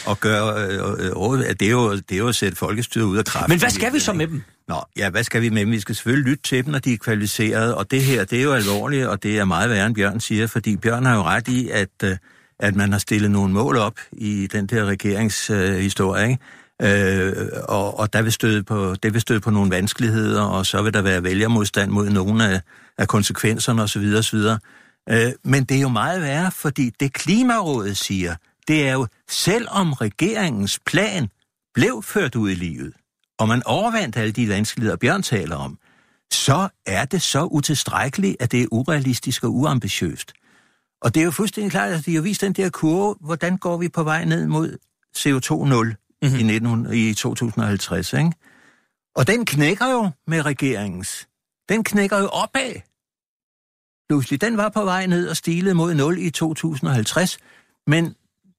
Og gøre, øh, øh, det, er jo, det er jo at sætte folkestyret ud af kraft.
Men hvad skal vi så med dem?
Nå, ja, hvad skal vi med? Vi skal selvfølgelig lytte til dem, når de er kvalificerede, og det her, det er jo alvorligt, og det er meget værre, end Bjørn siger, fordi Bjørn har jo ret i, at, øh, at man har stillet nogle mål op i den der regeringshistorie, øh, ikke? Øh, og, og der vil støde på, det vil støde på nogle vanskeligheder, og så vil der være vælgermodstand mod nogle af, af konsekvenserne osv. osv. Øh, men det er jo meget værre, fordi det Klimarådet siger, det er jo, selvom regeringens plan blev ført ud i livet, og man overvandt alle de vanskeligheder, Bjørn taler om, så er det så utilstrækkeligt, at det er urealistisk og uambitiøst. Og det er jo fuldstændig klart, at de har vist den der kurve, hvordan går vi på vej ned mod CO2-0 mm-hmm. i, 19, i 2050, ikke? Og den knækker jo med regeringens. Den knækker jo opad. Pludselig, den var på vej ned og stilede mod 0 i 2050, men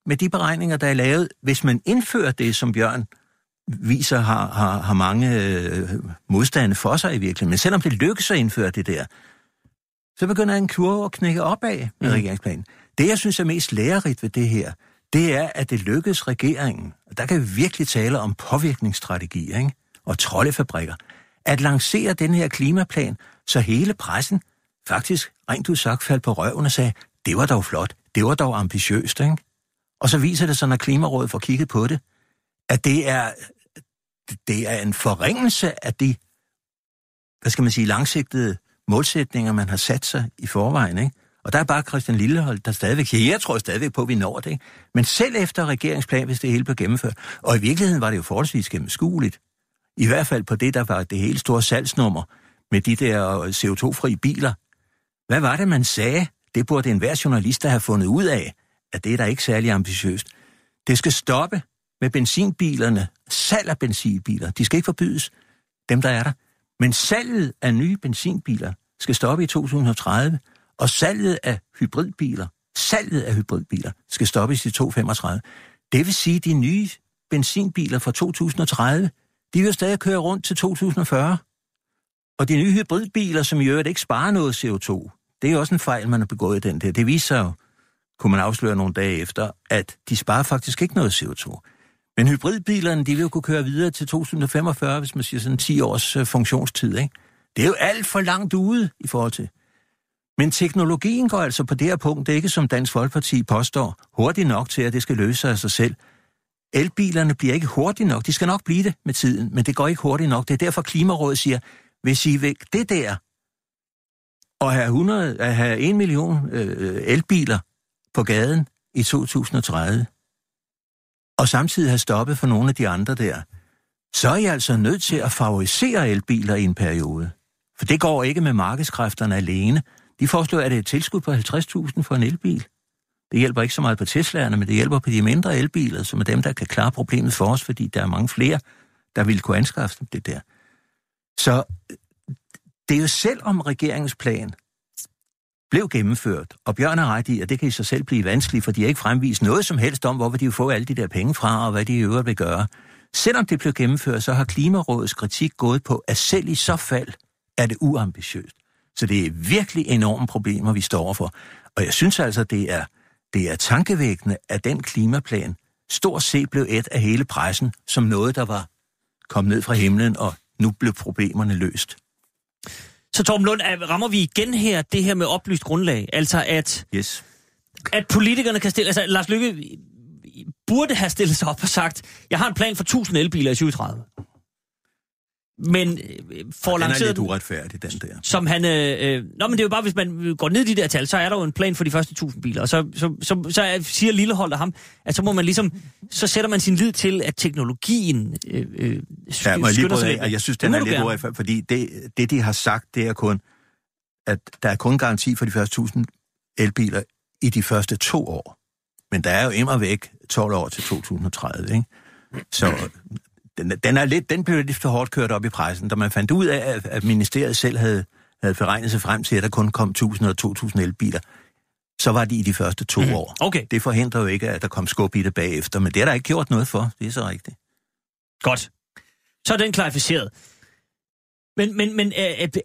med de beregninger, der er lavet, hvis man indfører det, som Bjørn viser, har, har, har mange øh, modstande for sig i virkeligheden, men selvom det lykkes at indføre det der, så begynder en kurve at knække opad med mm. regeringsplanen. Det, jeg synes er mest lærerigt ved det her, det er, at det lykkedes regeringen, og der kan vi virkelig tale om påvirkningsstrategi ikke? og troldefabrikker, at lancere den her klimaplan, så hele pressen faktisk rent ud sagt faldt på røven og sagde, det var dog flot, det var dog ambitiøst, ikke? Og så viser det sig, når Klimarådet får kigget på det, at det er, det er en forringelse af de, hvad skal man sige, langsigtede målsætninger, man har sat sig i forvejen. Ikke? Og der er bare Christian Lillehold, der stadigvæk siger, jeg tror stadigvæk på, at vi når det. Ikke? Men selv efter regeringsplan, hvis det hele blev gennemført, og i virkeligheden var det jo forholdsvis gennemskueligt, i hvert fald på det, der var det helt store salgsnummer med de der øh, CO2-fri biler. Hvad var det, man sagde? Det burde enhver journalist have fundet ud af, at det er da ikke særlig ambitiøst. Det skal stoppe med benzinbilerne, salg af benzinbiler. De skal ikke forbydes, dem der er der. Men salget af nye benzinbiler skal stoppe i 2030, og salget af hybridbiler, salget af hybridbiler skal stoppes i 2035. Det vil sige, at de nye benzinbiler fra 2030, de vil stadig køre rundt til 2040. Og de nye hybridbiler, som i øvrigt ikke sparer noget CO2, det er også en fejl, man har begået i den der. Det viser jo, kunne man afsløre nogle dage efter, at de sparer faktisk ikke noget CO2. Men hybridbilerne, de vil jo kunne køre videre til 2045, hvis man siger sådan 10 års øh, funktionstid. Ikke? Det er jo alt for langt ude i forhold til. Men teknologien går altså på det her punkt, det er ikke som Dansk Folkeparti påstår, hurtigt nok til, at det skal løse sig af sig selv. Elbilerne bliver ikke hurtigt nok. De skal nok blive det med tiden, men det går ikke hurtigt nok. Det er derfor Klimarådet siger, hvis I vil det der, og have, 100, at have 1 million øh, øh, elbiler på gaden i 2030, og samtidig have stoppet for nogle af de andre der, så er jeg altså nødt til at favorisere elbiler i en periode. For det går ikke med markedskræfterne alene. De foreslår, at det er et tilskud på 50.000 for en elbil. Det hjælper ikke så meget på Teslaerne, men det hjælper på de mindre elbiler, som er dem, der kan klare problemet for os, fordi der er mange flere, der vil kunne anskaffe dem det der. Så det er jo selv om regeringens plan blev gennemført, og Bjørn har ret i, at det kan i sig selv blive vanskeligt, for de har ikke fremvist noget som helst om, hvor de vil få alle de der penge fra, og hvad de i øvrigt vil gøre. Selvom det blev gennemført, så har Klimarådets kritik gået på, at selv i så fald er det uambitiøst. Så det er virkelig enorme problemer, vi står overfor. Og jeg synes altså, det er, det er tankevækkende, at den klimaplan stort set blev et af hele pressen som noget, der var kommet ned fra himlen, og nu blev problemerne løst.
Så Torben Lund, rammer vi igen her det her med oplyst grundlag? Altså at,
yes.
at politikerne kan stille... Altså Lars Lykke burde have stillet sig op og sagt, jeg har en plan for 1000 elbiler i 2030 men øh, får
ja,
lanceret...
Den er lidt uretfærdig, den der.
Som han... Øh, øh, nå, men det er jo bare, hvis man går ned i de der tal, så er der jo en plan for de første 1000 biler. Og så, så, så, så siger Lillehold af ham, at så må man ligesom... Så sætter man sin lid til, at teknologien øh, øh,
ja, jeg lige sig af, Jeg synes, den er lidt uretfærdig, fordi det, det, de har sagt, det er kun, at der er kun garanti for de første 1000 elbiler i de første to år. Men der er jo immer væk 12 år til 2030, ikke? Så den, den, er lidt, den blev lidt for hårdt kørt op i pressen, da man fandt ud af, at, at ministeriet selv havde, havde beregnet sig frem til, at der kun kom 1000 eller 2000 elbiler. Så var de i de første to mm. år.
Okay.
Det forhindrer jo ikke, at der kom skub i det bagefter, men det er der ikke gjort noget for. Det er så rigtigt.
Godt. Så er den klarificeret. Men, men, men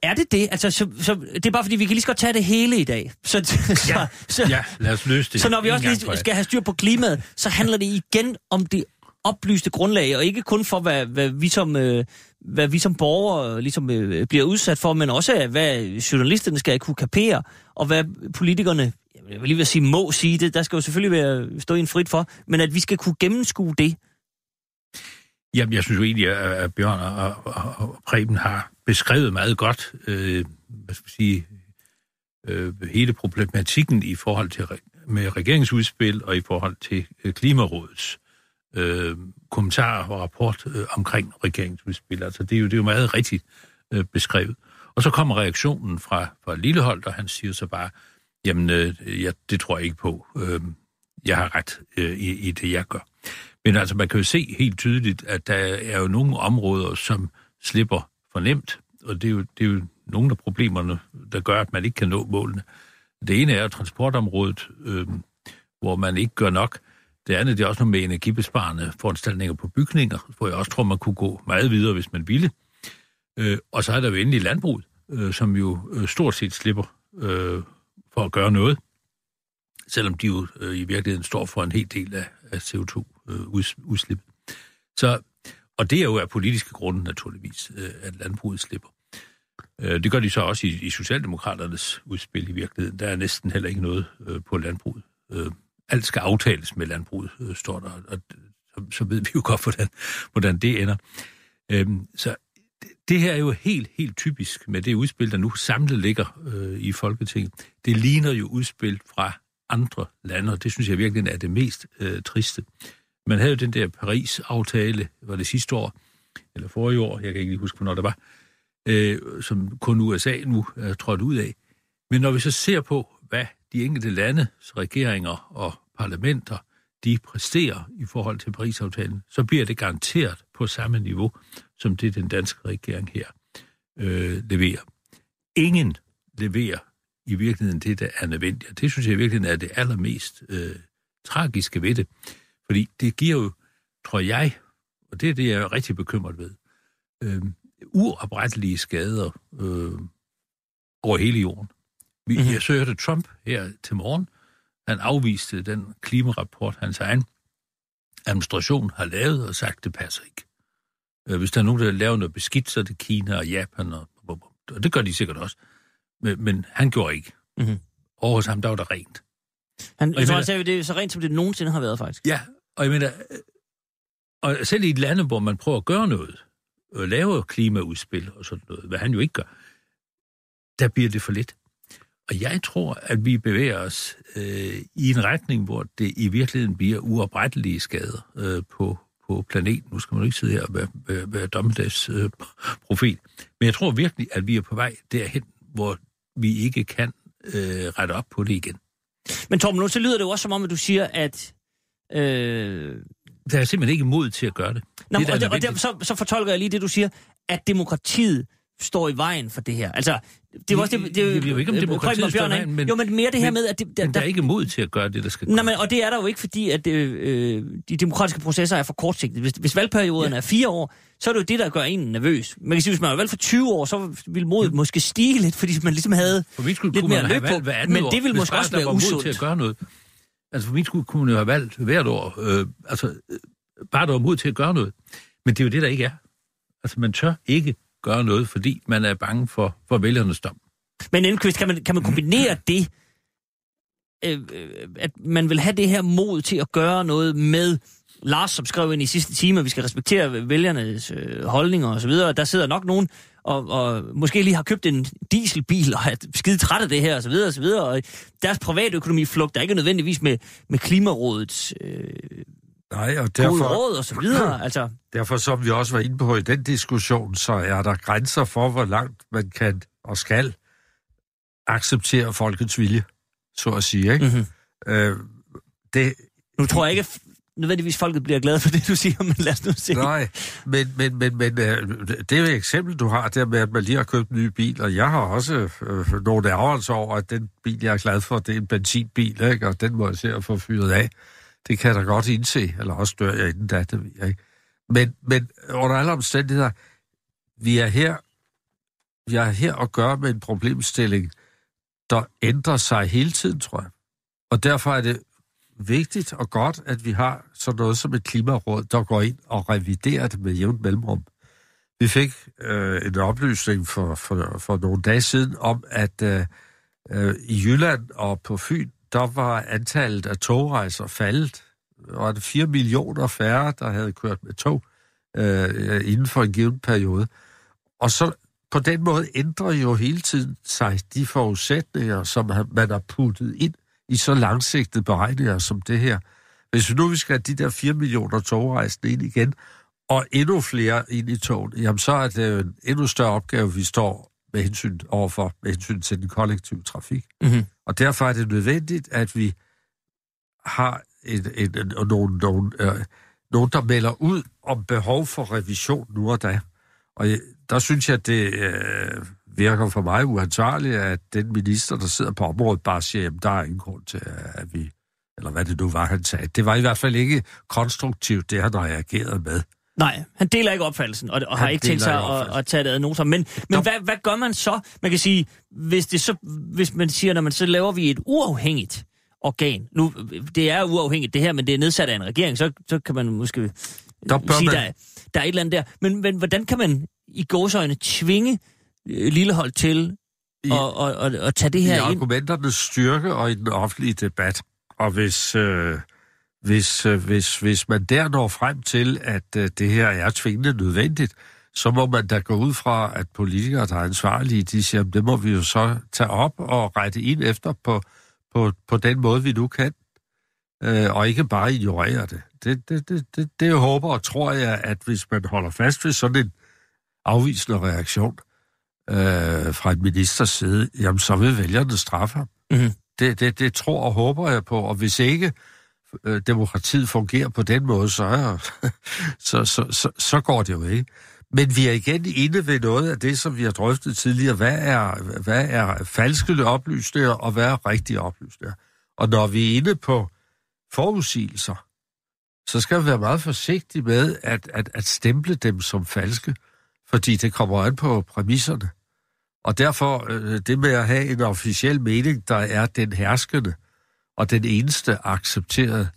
er det det? Altså, så, så, det er bare fordi, vi kan lige så godt tage det hele i dag. Så,
så, ja, så, ja, lad os løse det.
Så når vi også lige skal have styr på klimaet, så handler det igen om det oplyste grundlag, og ikke kun for, hvad, hvad, vi, som, øh, hvad vi som borgere øh, ligesom, øh, bliver udsat for, men også hvad journalisterne skal kunne kapere, og hvad politikerne, jeg vil lige vil sige, må sige det, der skal jo selvfølgelig være, stå en frit for, men at vi skal kunne gennemskue det.
Jamen, jeg synes jo egentlig, at Bjørn og, og, og Preben har beskrevet meget godt, øh, hvad skal vi sige, øh, hele problematikken i forhold til med regeringsudspil og i forhold til øh, Klimarådets øh, kommentarer og rapport øh, omkring regeringsudspil. Altså, det er jo, det er jo meget rigtigt øh, beskrevet. Og så kommer reaktionen fra, fra Lillehold, og han siger så bare, jamen, øh, ja, det tror jeg ikke på. Øh, jeg har ret øh, i, i det, jeg gør. Men altså, man kan jo se helt tydeligt, at der er jo nogle områder, som slipper for nemt, og det er jo, det er jo nogle af problemerne, der gør, at man ikke kan nå målene. Det ene er transportområdet, øh, hvor man ikke gør nok. Det andet det er også noget med energibesparende foranstaltninger på bygninger, hvor jeg også tror, man kunne gå meget videre, hvis man ville. Øh, og så er der jo endelig landbruget, øh, som jo øh, stort set slipper øh, for at gøre noget, selvom de jo øh, i virkeligheden står for en hel del af, af CO2-udslip. Øh, så, og det er jo af politiske grunde naturligvis, øh, at landbruget slipper. Øh, det gør de så også i, i Socialdemokraternes udspil i virkeligheden. Der er næsten heller ikke noget øh, på landbruget. Øh, alt skal aftales med landbruget, øh, står der, og så, så ved vi jo godt, hvordan, hvordan det ender. Øhm, så det, det her er jo helt, helt typisk med det udspil, der nu samlet ligger øh, i Folketinget. Det ligner jo udspil fra andre lande, og det synes jeg virkelig er det mest øh, triste. Man havde jo den der Paris-aftale, var det sidste år, eller forrige år, jeg kan ikke lige huske, hvornår det var, øh, som kun USA nu er trådt ud af. Men når vi så ser på, hvad de enkelte landes regeringer og parlamenter, de præsterer i forhold til Paris-aftalen, så bliver det garanteret på samme niveau, som det den danske regering her øh, leverer. Ingen leverer i virkeligheden det, der er nødvendigt. Og det synes jeg i virkeligheden er det allermest øh, tragiske ved det. Fordi det giver jo, tror jeg, og det er det, jeg er rigtig bekymret ved, øh, uoprettelige skader øh, over hele jorden. Vi, mm-hmm. Jeg så hørte Trump her til morgen. Han afviste den klimarapport, hans egen administration har lavet og sagt, det passer ikke. Øh, hvis der er nogen, der laver noget beskidt, så er det Kina og Japan, og, og det gør de sikkert også. Men, men han gjorde ikke. Mm-hmm. Over hos ham, der var der rent.
Han, jeg tror, han sagde, det er så rent, som det nogensinde har været, faktisk.
Ja, og jeg mener, øh, og selv i et land, hvor man prøver at gøre noget, og lave klimaudspil og sådan noget, hvad han jo ikke gør, der bliver det for lidt. Og jeg tror, at vi bevæger os øh, i en retning, hvor det i virkeligheden bliver uoprettelige skader øh, på, på planeten. Nu skal man ikke sidde her og være, være, være dommedags øh, profet. Men jeg tror virkelig, at vi er på vej derhen, hvor vi ikke kan øh, rette op på det igen.
Men Torben, nu så lyder det jo også som om, at du siger, at... Øh...
Der er simpelthen ikke mod til at gøre det.
Nå, det, og, det, og det, så, så fortolker jeg lige det, du siger, at demokratiet står i vejen for det her. Altså, det var også det, det,
det, det er jo ikke om demokratiet står i vejen, men,
jo, men mere det her med, at... Det,
der, men der er ikke mod til at gøre det, der skal.
Nej, men, og det er der jo ikke, fordi at øh, de demokratiske processer er for kortsigtede. Hvis, hvis valgperioden ja. er fire år, så er det jo det, der gør en nervøs. Man kan sige, hvis man var valgt for 20 år, så ville modet ja. måske stige lidt, fordi man ligesom havde
for min
lidt mere løb på. Men det ville måske også være usundt.
til at gøre noget. Altså for min skud kunne man jo have valgt hvert år. Øh, altså, øh, bare der var mod til at gøre noget. Men det er jo det, der ikke er. Altså, man tør ikke gøre noget, fordi man er bange for, for vælgernes dom.
Men Enquist, kan man, kan man kombinere det, øh, at man vil have det her mod til at gøre noget med Lars, som skrev ind i sidste time, at vi skal respektere vælgernes øh, holdninger osv., der sidder nok nogen, og, og måske lige har købt en dieselbil og er skide træt af det her osv. osv. Og deres private økonomi flugter ikke nødvendigvis med, med Klimarådets øh,
Nej, og derfor,
råd og så videre. Altså.
Derfor, som vi også var inde på i den diskussion, så er der grænser for, hvor langt man kan og skal acceptere folkets vilje, så at sige. Ikke? Mm-hmm. Øh,
det, nu tror jeg ikke, nødvendigvis folket bliver glade for det, du siger, men lad os nu se.
Nej, men, men, men, men øh, det er et eksempel, du har der med, at man lige har købt en ny bil, og jeg har også øh, nogle ærgerelser over, at den bil, jeg er glad for, det er en benzinbil, ikke? og den må jeg se at få fyret af. Det kan jeg da godt indse, eller også dør jeg inden da, det ved jeg ikke. Men, men under alle omstændigheder, vi er her, vi er her at gøre med en problemstilling, der ændrer sig hele tiden, tror jeg. Og derfor er det vigtigt og godt, at vi har sådan noget som et klimaråd, der går ind og reviderer det med jævnt mellemrum. Vi fik øh, en oplysning for, for, for nogle dage siden om, at øh, øh i Jylland og på Fyn, der var antallet af togrejser faldet. Der var det 4 millioner færre, der havde kørt med tog øh, inden for en given periode. Og så på den måde ændrer jo hele tiden sig de forudsætninger, som man har puttet ind i så langsigtede beregninger som det her. Hvis vi nu vi skal have de der 4 millioner togrejsende ind igen, og endnu flere ind i toget, jamen så er det jo en endnu større opgave, vi står med hensyn overfor, med hensyn til den kollektive trafik. Mm-hmm. Og derfor er det nødvendigt, at vi har en, en, en, nogen, nogen, øh, nogen, der melder ud om behov for revision nu og da. Og der synes jeg, at det øh, virker for mig uansvarligt, at den minister, der sidder på området, bare siger, at der er ingen grund til, at vi... Eller hvad det nu var, han sagde. Det var i hvert fald ikke konstruktivt, det han reagerede med.
Nej, han deler ikke opfattelsen, og, og har ikke tænkt sig at, at tage det ad noter. Men, men hvad, hvad gør man så? Man kan sige, hvis, det så, hvis man siger, når man så laver vi et uafhængigt organ. Nu, det er uafhængigt det her, men det er nedsat af en regering, så, så kan man måske der sige, der, der er et eller andet der. Men, men hvordan kan man i gåsøjne tvinge øh, Lillehold til at, at, at, at tage det her
i ind? I argumenternes styrke og i den offentlige debat. Og hvis, øh, hvis, øh, hvis, hvis man der når frem til, at øh, det her er tvingende nødvendigt, så må man da gå ud fra, at politikere, der er ansvarlige, de siger, det må vi jo så tage op og rette ind efter på, på, på den måde, vi nu kan, øh, og ikke bare ignorere det. Det, det, det, det, det håber og tror jeg, at hvis man holder fast ved sådan en afvisende reaktion øh, fra en ministers side, jamen så vil vælgerne straffe ham.
Mhm.
Det, det, det tror og håber jeg på, og hvis ikke øh, Øh, demokratiet fungerer på den måde, så, er, så, så, så, så går det jo ikke. Men vi er igen inde ved noget af det, som vi har drøftet tidligere. Hvad er, hvad er falske oplysninger, og hvad er rigtige oplysninger? Og når vi er inde på forudsigelser, så skal vi være meget forsigtige med at, at, at stemple dem som falske, fordi det kommer an på præmisserne. Og derfor øh, det med at have en officiel mening, der er den herskende og den eneste accepterede,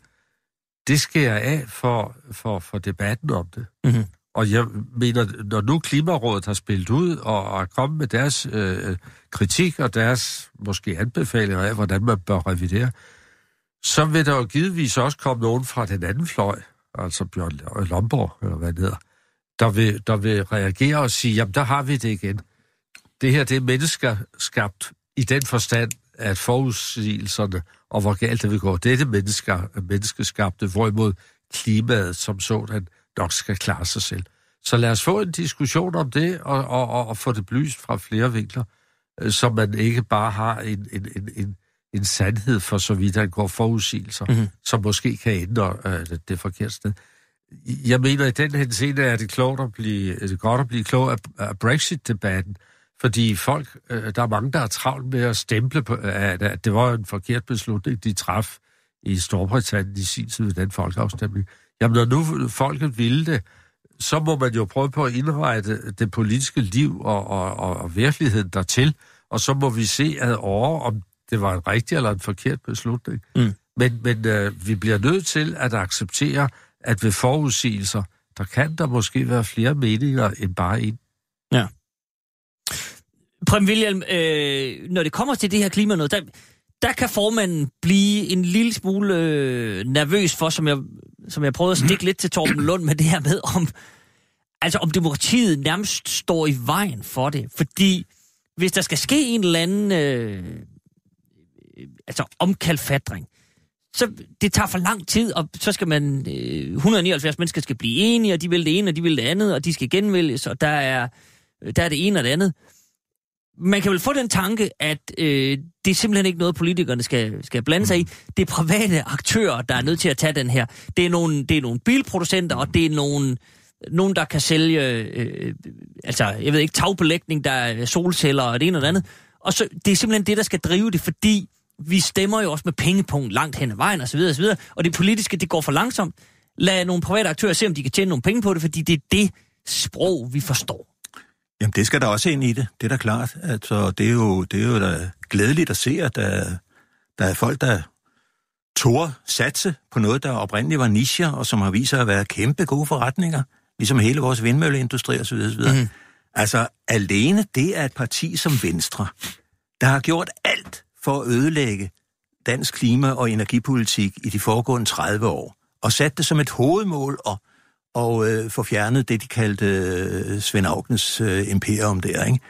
det skal jeg af for, for, for debatten om det.
Mhm.
Og jeg mener, når nu Klimarådet har spillet ud og er kommet med deres øh, kritik og deres måske anbefalinger af, hvordan man bør revidere, så vil der jo givetvis også komme nogen fra den anden fløj, altså Bjørn Lomborg, eller hvad det hedder, der vil, der vil reagere og sige, jamen der har vi det igen. Det her, det er menneskeskabt i den forstand, at forudsigelserne og hvor galt det vil gå, det er det menneskeskabte, hvorimod klimaet som sådan nok skal klare sig selv. Så lad os få en diskussion om det, og, og, og, og få det belyst fra flere vinkler, øh, så man ikke bare har en, en, en, en, en sandhed for så vidt går forudsigelser,
Mhm.
mm-hmm. som måske kan ændre øh, det, det forkerte sted. Jeg mener, i den henseende er det, klogt at blive, er det godt at blive klog af, af Brexit-debatten, fordi folk, øh, der er mange, der er travlt med at stemple på, at, at det var en forkert beslutning, de traf i Storbritannien i sin tid ved den folkeafstemning. Jamen, når nu folket ville det, så må man jo prøve på at indrette det politiske liv og, og, og, og virkeligheden dertil, og så må vi se ad over, om det var en rigtig eller en forkert beslutning.
Mm.
Men, men øh, vi bliver nødt til at acceptere, at ved forudsigelser, der kan der måske være flere meninger end bare en.
Prem William, øh, når det kommer til det her klima noget, der, der kan formanden blive en lille smule øh, nervøs for, som jeg, som jeg prøvede at stikke lidt til Torben Lund med det her med, om, altså om demokratiet nærmest står i vejen for det. Fordi hvis der skal ske en eller anden øh, øh, altså omkalfatring, så det tager for lang tid, og så skal man, øh, 179 mennesker skal blive enige, og de vil det ene, og de vil det andet, og de skal genvælges, og der er, der er det ene og det andet. Man kan vel få den tanke, at øh, det er simpelthen ikke noget, politikerne skal, skal blande sig i. Det er private aktører, der er nødt til at tage den her. Det er nogle, det er nogle bilproducenter, og det er nogle, nogen, der kan sælge, øh, altså, jeg ved ikke, tagbelægning, der er solceller og det ene og det andet. Og så, det er simpelthen det, der skal drive det, fordi vi stemmer jo også med pengepunkt langt hen ad vejen osv. osv. Og det politiske, det går for langsomt. Lad nogle private aktører se, om de kan tjene nogle penge på det, fordi det er det sprog, vi forstår.
Jamen, det skal der også ind i det. Det er da klart. Altså, det er jo, det er jo da glædeligt at se, at der, der er folk, der tør satse på noget, der oprindeligt var nischer, og som har vist sig at være kæmpe gode forretninger, ligesom hele vores vindmølleindustri osv. osv. Mm. Altså, alene det er et parti som Venstre, der har gjort alt for at ødelægge dansk klima- og energipolitik i de foregående 30 år, og sat det som et hovedmål og, og øh, få fjernet det, de kaldte øh, Svend Augens øh, imperium der, ikke?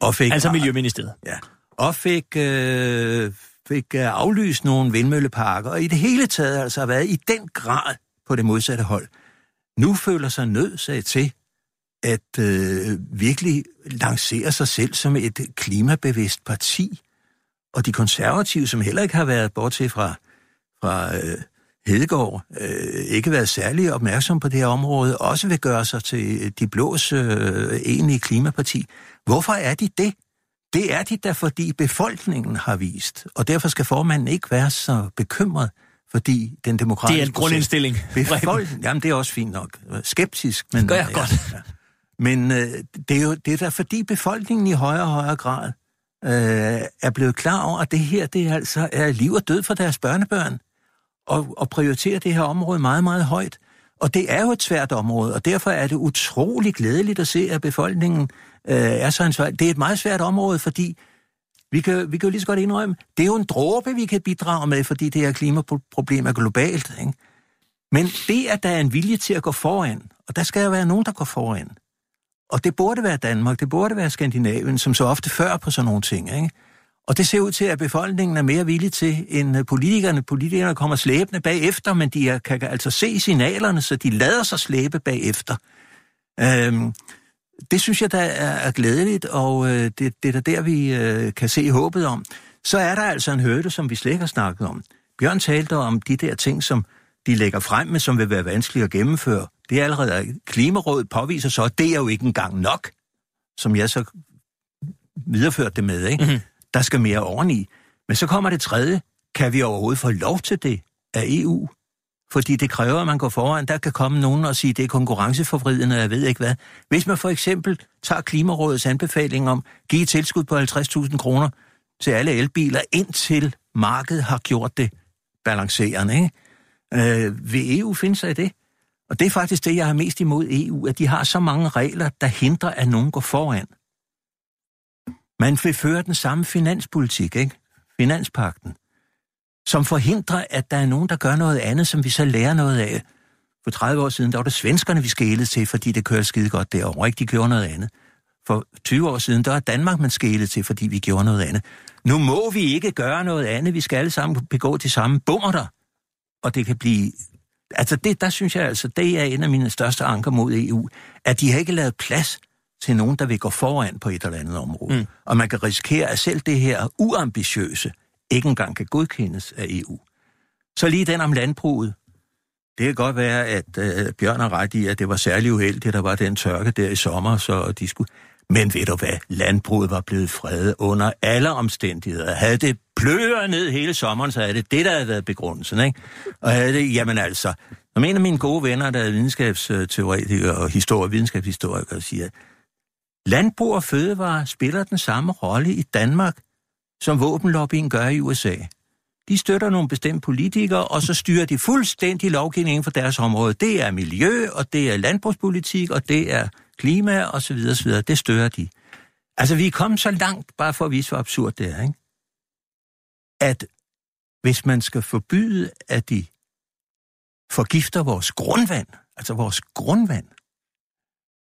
Og fik,
Altså Miljøministeriet.
Ja, og fik, øh, fik øh, aflyst nogle vindmølleparker, og i det hele taget altså har været i den grad på det modsatte hold. Nu føler sig nødt til at øh, virkelig lancere sig selv som et klimabevidst parti. Og de konservative, som heller ikke har været, bortset fra, fra øh, Hedegaard, øh, ikke været særlig opmærksom på det her område, også vil gøre sig til de blås øh, enige klimaparti. Hvorfor er de det? Det er de da, fordi befolkningen har vist, og derfor skal formanden ikke være så bekymret, fordi den demokratiske
Det er en grundindstilling.
Befolkningen, jamen det er også fint nok. Skeptisk, men...
Gør jeg godt.
Ja. Men øh, det er jo det er da, fordi befolkningen i højere og højere grad øh, er blevet klar over, at det her det er altså er liv og død for deres børnebørn, og, og prioriterer det her område meget, meget højt. Og det er jo et svært område, og derfor er det utrolig glædeligt at se, at befolkningen øh, er så ansvarlig. Det er et meget svært område, fordi Vi kan, vi kan jo lige så godt indrømme, det er jo en dråbe, vi kan bidrage med, fordi det her klimaproblem er globalt. Ikke? Men det, at der er en vilje til at gå foran, og der skal jo være nogen, der går foran. Og det burde være Danmark, det burde være Skandinavien, som så ofte før på sådan nogle ting. Ikke? Og det ser ud til, at befolkningen er mere villig til end politikerne. Politikerne kommer slæbende bagefter, men de kan altså se signalerne, så de lader sig slæbe bagefter. Øhm, det synes jeg, der er glædeligt, og øh, det, det er der, der vi øh, kan se håbet om. Så er der altså en hørte, som vi slet ikke har snakket om. Bjørn talte om de der ting, som de lægger frem med, som vil være vanskelige at gennemføre. Det er allerede, Klimarådet påviser så, at det er jo ikke engang nok, som jeg så videreførte det med, ikke? Mm-hmm. Der skal mere oveni. Men så kommer det tredje. Kan vi overhovedet få lov til det af EU? Fordi det kræver, at man går foran. Der kan komme nogen og sige, at det er konkurrenceforvridende, jeg ved ikke hvad. Hvis man for eksempel tager Klimarådets anbefaling om, give tilskud på 50.000 kroner til alle elbiler, indtil markedet har gjort det balancerende, ikke? Øh, vil EU finde sig i det? Og det er faktisk det, jeg har mest imod EU, at de har så mange regler, der hindrer, at nogen går foran. Man vil føre den samme finanspolitik, ikke? Finanspakten, som forhindrer, at der er nogen, der gør noget andet, som vi så lærer noget af. For 30 år siden, der var det svenskerne, vi skælede til, fordi det kører skide godt derovre, ikke? De gjorde noget andet. For 20 år siden, der er Danmark, man skælede til, fordi vi gjorde noget andet. Nu må vi ikke gøre noget andet. Vi skal alle sammen begå de samme bummer der. Og det kan blive Altså, det, der synes jeg altså, det er en af mine største anker mod EU, at de har ikke lavet plads til nogen, der vil gå foran på et eller andet område. Mm. Og man kan risikere, at selv det her uambitiøse ikke engang kan godkendes af EU. Så lige den om landbruget. Det kan godt være, at øh, Bjørn har ret i, at det var særlig uheldigt, at der var den tørke der i sommer, så de skulle... Men ved du hvad, landbruget var blevet fredet under alle omstændigheder. Havde det pløret ned hele sommeren, så er det det, der havde været begrundelsen, ikke? Og havde det, jamen altså, når en af mine gode venner, der er videnskabsteoretikere og historie, videnskabshistorikere, siger, at landbrug og fødevare spiller den samme rolle i Danmark, som våbenlobbyen gør i USA. De støtter nogle bestemte politikere, og så styrer de fuldstændig lovgivningen for deres område. Det er miljø, og det er landbrugspolitik, og det er klima, og så videre, så videre. Det støtter de. Altså, vi er kommet så langt, bare for at vise, hvor absurd det er, ikke? at hvis man skal forbyde, at de forgifter vores grundvand, altså vores grundvand,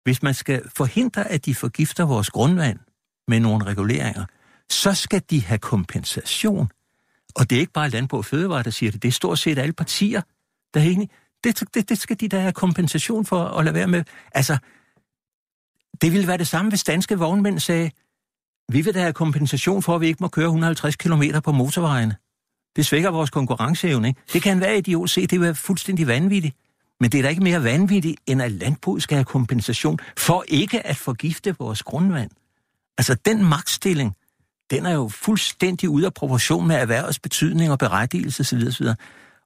hvis man skal forhindre, at de forgifter vores grundvand med nogle reguleringer, så skal de have kompensation. Og det er ikke bare Landbrug og Fødevare, der siger det. Det er stort set alle partier, der er enige. Det, det, det skal de da have kompensation for at lade være med. Altså, det ville være det samme, hvis danske vognmænd sagde, vi vil da have kompensation for, at vi ikke må køre 150 km på motorvejene. Det svækker vores konkurrenceevne. Ikke? Det kan være idiot se, det er fuldstændig vanvittigt. Men det er da ikke mere vanvittigt, end at landbruget skal have kompensation for ikke at forgifte vores grundvand. Altså, den magtstilling, den er jo fuldstændig ude af proportion med erhvervets betydning og berettigelse osv. osv.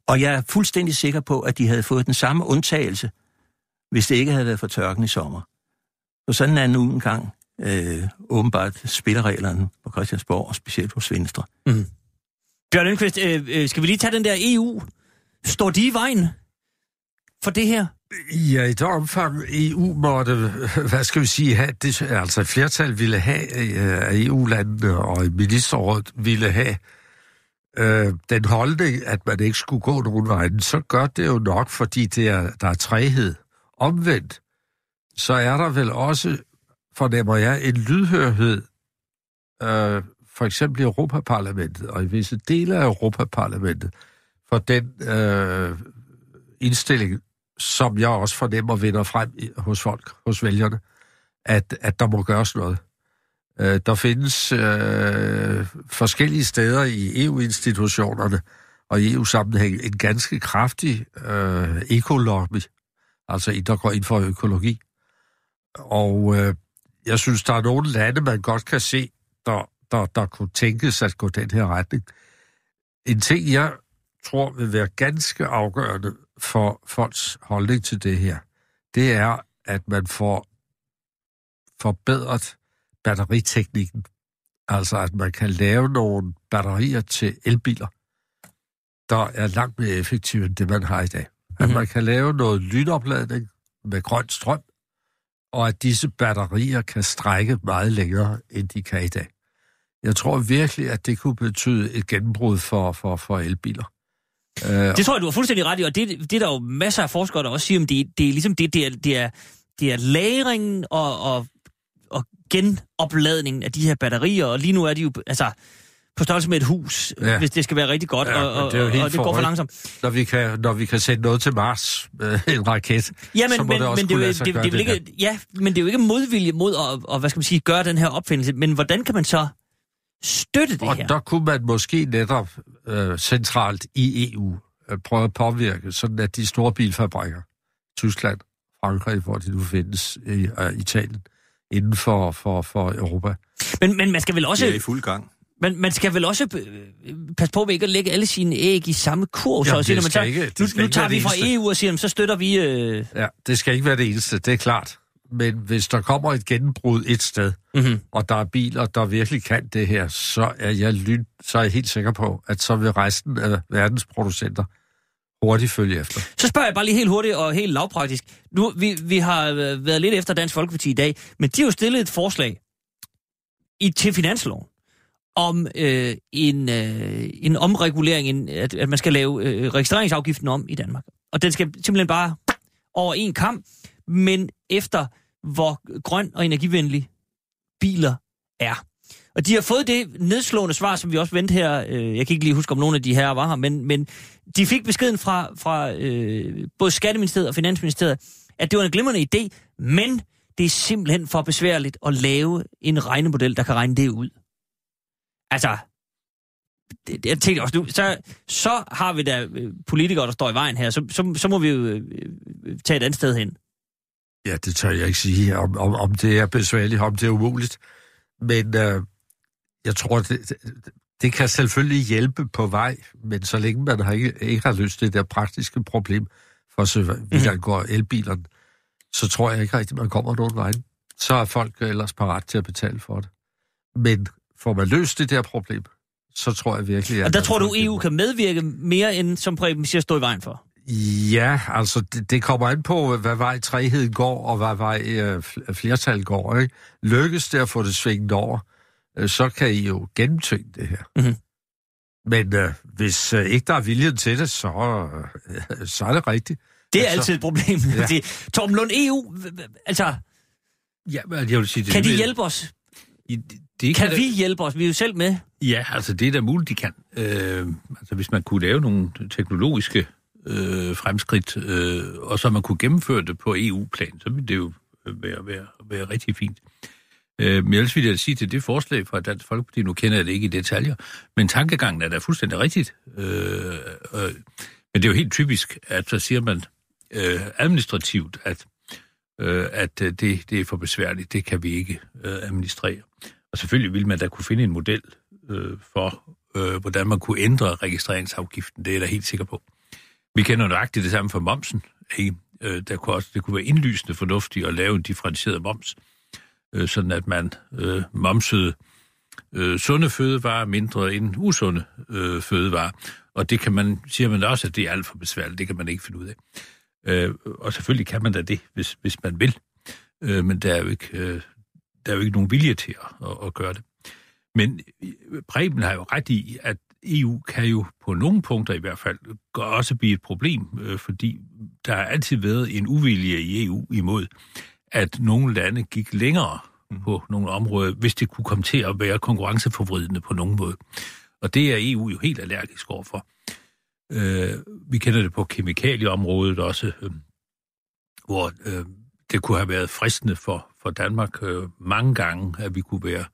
Og jeg er fuldstændig sikker på, at de havde fået den samme undtagelse, hvis det ikke havde været for tørken i sommer. Og sådan er nu engang øh, åbenbart spillereglerne på Christiansborg, og specielt hos Venstre. Mm.
Bjørn Lindqvist, øh, øh, skal vi lige tage den der EU? Står de i vejen for det her?
Ja, i det omfang EU måtte, hvad skal vi sige, have, det, altså et flertal ville have øh, af EU-landene, og ministerrådet ville have øh, den holdning, at man ikke skulle gå nogen vej, så gør det jo nok, fordi det er, der er træhed. Omvendt, så er der vel også fornemmer jeg en lydhørhed, øh, for eksempel i Europaparlamentet, og i visse dele af Europaparlamentet, for den øh, indstilling, som jeg også fornemmer vinder frem hos folk, hos vælgerne, at, at der må gøres noget. Øh, der findes øh, forskellige steder i EU-institutionerne og i EU-sammenhæng en ganske kraftig øh, ekolobby, altså en, der går ind for økologi. Og øh, jeg synes, der er nogle lande, man godt kan se, der, der, der kunne tænkes at gå den her retning. En ting, jeg tror vil være ganske afgørende for folks holdning til det her, det er, at man får forbedret batteriteknikken. Altså, at man kan lave nogle batterier til elbiler, der er langt mere effektive end det, man har i dag. At mm-hmm. man kan lave noget lynopladning med grøn strøm, og at disse batterier kan strække meget længere, end de kan i dag. Jeg tror virkelig, at det kunne betyde et gennembrud for, for, for elbiler.
Uh, det tror jeg, du har fuldstændig ret i, og det, det er der jo masser af forskere, der også siger, om det, det er ligesom det, det er, det er, det er lagringen og, og, og genopladningen af de her batterier, og lige nu er de jo, altså, på størrelse med et hus, ja. hvis det skal være rigtig godt, ja, og, og, det, er og, og det går for langsomt.
Når vi kan, når vi kan sætte noget til Mars, øh, en raket,
ja, men,
så må
men,
det også
men det,
det,
det, det, det, ikke, Ja, men det er jo ikke modvilje mod at, og, hvad skal man sige, gøre den her opfindelse, men hvordan kan man så støtte det
og
her?
der kunne man måske netop øh, centralt i EU øh, prøve at påvirke, sådan at de store bilfabrikker, Tyskland, Frankrig, hvor de nu findes i øh, Italien, inden for, for, for Europa.
Men, men man skal vel også...
Det er i fuld gang.
Men man skal vel også øh, passe på med ikke at lægge alle sine æg i samme kurv.
Jamen,
så siger,
det
man tager,
ikke- det
nu,
skal
nu tager vi fra
eneste.
EU og siger, jamen, så støtter vi... Øh,
Ja, det skal ikke være det eneste, det er klart. Men hvis der kommer et gennembrud et sted,
mm-hmm.
og der er biler, der virkelig kan det her, så er jeg, lyn, så er jeg helt sikker på, at så vil resten af verdens producenter hurtigt følge efter.
Så spørger jeg bare lige helt hurtigt og helt lavpraktisk. Nu, vi, vi har været lidt efter Dansk Folkeparti i dag, men de har jo stillet et forslag i, til finansloven om øh, en, øh, en omregulering, en, at, at man skal lave øh, registreringsafgiften om i Danmark. Og den skal simpelthen bare over en kamp, men efter hvor grøn og energivenlig biler er. Og de har fået det nedslående svar, som vi også vendte her. Øh, jeg kan ikke lige huske, om nogen af de her var her, men, men de fik beskeden fra, fra øh, både Skatteministeriet og Finansministeriet, at det var en glimrende idé, men det er simpelthen for besværligt at lave en regnemodel, der kan regne det ud. Altså, det, jeg tænkte også nu, så, så har vi da øh, politikere, der står i vejen her, så, så, så må vi jo øh, øh tage et andet sted hen.
Ja, det tør jeg ikke sige, om, om, om det er besværligt, om det er umuligt. Men øh, jeg tror, det, det, det kan selvfølgelig hjælpe på vej, men så længe man har ikke, ikke har løst det der praktiske problem, for så vidt angår elbilerne, så tror jeg ikke rigtigt, man kommer nogen vej. Så er folk ellers parat til at betale for det. Men får man løst det der problem, så tror jeg virkelig, at...
Og der tror du, EU kan medvirke mere end, som Preben siger, stå i vejen for?
Ja, altså det, det kommer an på, hvad vej træhed går, og hvad vej øh, fl- flertal går. Ikke? Lykkes det at få det svinget over, øh, så kan I jo gennemtvinge det her.
Mhm.
Men øh, hvis øh, ikke der er viljen til det, så, øh, så er det rigtigt.
Det er
Altså,
altid et problem.
ja.
Ja. Torben Lund, EU, altså,
Ja, men jeg vil sige, det
kan de
vil-
hjælpe os?
I- det- Det
Kan
da-
vi hjælpe os? Vi er jo selv med.
Ja, altså det er da muligt, de kan. Øh, altså hvis man kunne lave nogle teknologiske øh, fremskridt, øh, og så man kunne gennemføre det på EU-plan, så ville det jo øh, være, være, være rigtig fint. Øh, men ellers vil jeg sige til det forslag fra Dansk Folkeparti, nu kender jeg det ikke i detaljer, men tankegangen er da fuldstændig rigtigt. Øh, øh, men det er jo helt typisk, at så siger man øh, administrativt, at, øh, at øh, det, det er for besværligt, det kan vi ikke øh, administrere. Og selvfølgelig vil man da kunne finde en model øh, for, øh, hvordan man kunne ændre registreringsafgiften. Det er jeg da helt sikker på. Vi kender nøjagtigt det samme for momsen. Ikke? Øh, der kunne også, det kunne være indlysende fornuftigt at lave en differentieret moms, øh, sådan at man øh, momsede øh, sunde fødevarer mindre end usunde øh, fødevarer. Og det kan man, siger man også, at det er alt for besværligt. Det kan man ikke finde ud af. Øh, og selvfølgelig kan man da det, hvis, hvis man vil. Øh, men der er jo ikke, øh, der er jo ikke nogen vilje til at, at, at gøre det. Men øh, Preben har jo ret i, at EU kan jo på nogle punkter i hvert fald også blive et problem, øh, fordi der har altid været en uvilje i EU imod, at nogle lande gik længere på nogle områder, hvis det kunne komme til at være konkurrenceforvridende på nogen måde. Og det er EU jo helt allergisk overfor. Øh, vi kender det på kemikalieområdet også, øh, hvor øh, det kunne have været fristende for, for Danmark øh, mange gange, at vi kunne være,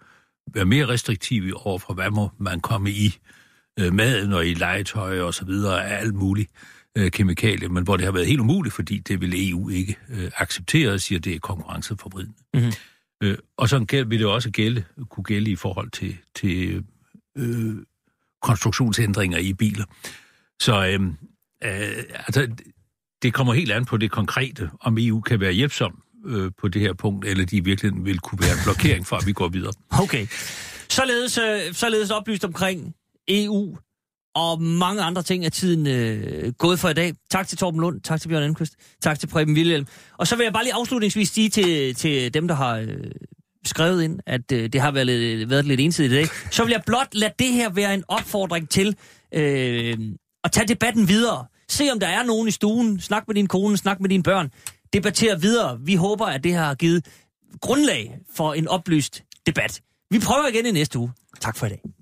være mere restriktive over for, hvad må man komme i øh, maden og i legetøj og så videre af alt muligt øh, kemikalier, men hvor det har været helt umuligt, fordi det vil EU ikke øh, acceptere og siger, at det er konkurrenceforvridende.
Mhm.
Øh, og så vil det også gælde, kunne gælde i forhold til, til øh, konstruktionsændringer i biler. Så øh, øh, altså, det kommer helt an på det konkrete, om EU kan være hjælpsom øh, på det her punkt, eller de virkelig vil kunne være en blokering for, at vi går videre.
Okay. Således, øh, således oplyst omkring EU og mange andre ting er tiden øh, gået for i dag. Tak til Torben Lund, tak til Bjørn Anquist, tak til Preben Wilhelm. Og så vil jeg bare lige afslutningsvis sige til, til dem, der har øh, skrevet ind, at øh, det har været lidt, været lidt ensidigt i dag, så vil jeg blot lade det her være en opfordring til øh, at tage debatten videre. Se om der er nogen i stuen, snak med din kone, snak med dine børn, Debatter videre. Vi håber, at det her har givet grundlag for en oplyst debat. Vi prøver igen i næste uge. Tak for i dag.